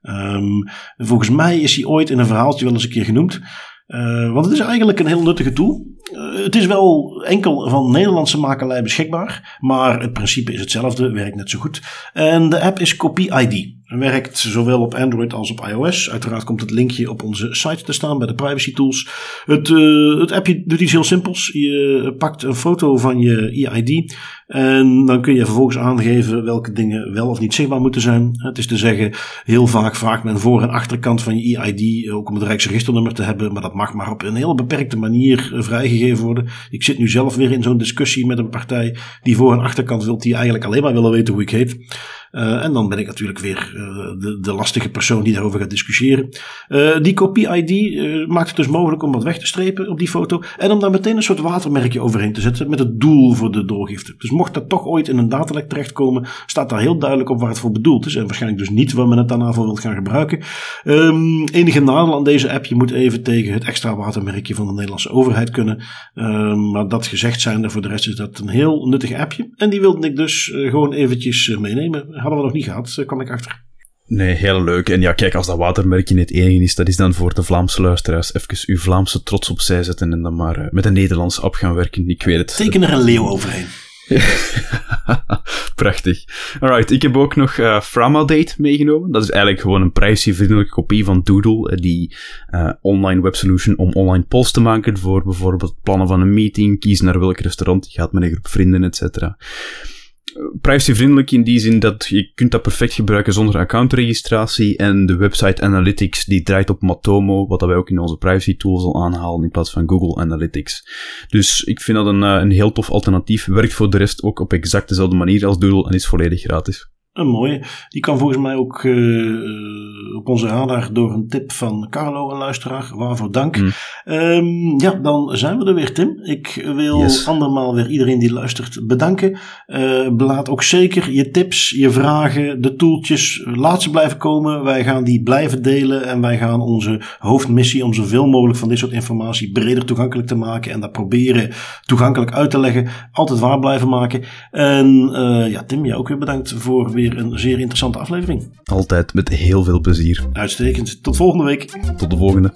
Um, volgens mij is hij ooit in een verhaaltje wel eens een keer genoemd. Uh, want het is eigenlijk een heel nuttige tool. Uh, het is wel enkel van Nederlandse makelij beschikbaar, maar het principe is hetzelfde, werkt net zo goed. En de app is Copy ID. Werkt zowel op Android als op iOS. Uiteraard komt het linkje op onze site te staan bij de privacy tools. Het, uh, het appje doet iets heel simpels. Je pakt een foto van je EID en dan kun je vervolgens aangeven welke dingen wel of niet zichtbaar moeten zijn. Het is te zeggen, heel vaak vraagt men voor- en achterkant van je EID ook om het Rijksregisternummer te hebben, maar dat mag maar op een heel beperkte manier vrijgegeven worden. Ik zit nu zelf weer in zo'n discussie met een partij die voor- en achterkant wil, die eigenlijk alleen maar willen weten hoe ik heet. Uh, en dan ben ik natuurlijk weer uh, de, de, lastige persoon die daarover gaat discussiëren. Uh, die kopie-ID maakt het dus mogelijk om wat weg te strepen op die foto. En om daar meteen een soort watermerkje overheen te zetten met het doel voor de doorgifte. Dus mocht dat toch ooit in een datalek terechtkomen, staat daar heel duidelijk op waar het voor bedoeld is. En waarschijnlijk dus niet waar men het daarna voor wilt gaan gebruiken. Um, enige nadeel aan deze app, je moet even tegen het extra watermerkje van de Nederlandse overheid kunnen. Um, maar dat gezegd zijnde, voor de rest is dat een heel nuttig appje. En die wilde ik dus gewoon eventjes meenemen hadden we nog niet gehad, eh, kwam ik achter. Nee, heel leuk. En ja, kijk, als dat watermerkje niet enige is, dat is dan voor de Vlaamse luisteraars even uw Vlaamse trots opzij zetten en dan maar uh, met een Nederlandse app gaan werken. Ik weet het. Teken er een leeuw overheen. Prachtig. Alright, ik heb ook nog uh, Framadate meegenomen. Dat is eigenlijk gewoon een privacyvriendelijke kopie van Doodle, die uh, online web solution om online posts te maken voor bijvoorbeeld plannen van een meeting, kiezen naar welk restaurant je gaat met een groep vrienden, etc privacyvriendelijk in die zin dat je kunt dat perfect gebruiken zonder accountregistratie en de website Analytics die draait op Matomo, wat wij ook in onze privacy tools al aanhalen in plaats van Google Analytics. Dus ik vind dat een, eh, een heel tof alternatief, werkt voor de rest ook op exact dezelfde manier als Doodle en is volledig gratis. Een mooie. Die kan volgens mij ook uh, op onze radar door een tip van Carlo, een luisteraar. Waarvoor dank. Mm. Um, ja, dan zijn we er weer, Tim. Ik wil yes. andermaal weer iedereen die luistert bedanken. Uh, laat ook zeker je tips, je vragen, de toeltjes, laat ze blijven komen. Wij gaan die blijven delen en wij gaan onze hoofdmissie om zoveel mogelijk van dit soort informatie breder toegankelijk te maken en dat proberen toegankelijk uit te leggen, altijd waar blijven maken. En uh, ja, Tim, jou ook weer bedankt voor weer een zeer interessante aflevering. Altijd met heel veel plezier. Uitstekend. Tot volgende week. Tot de volgende.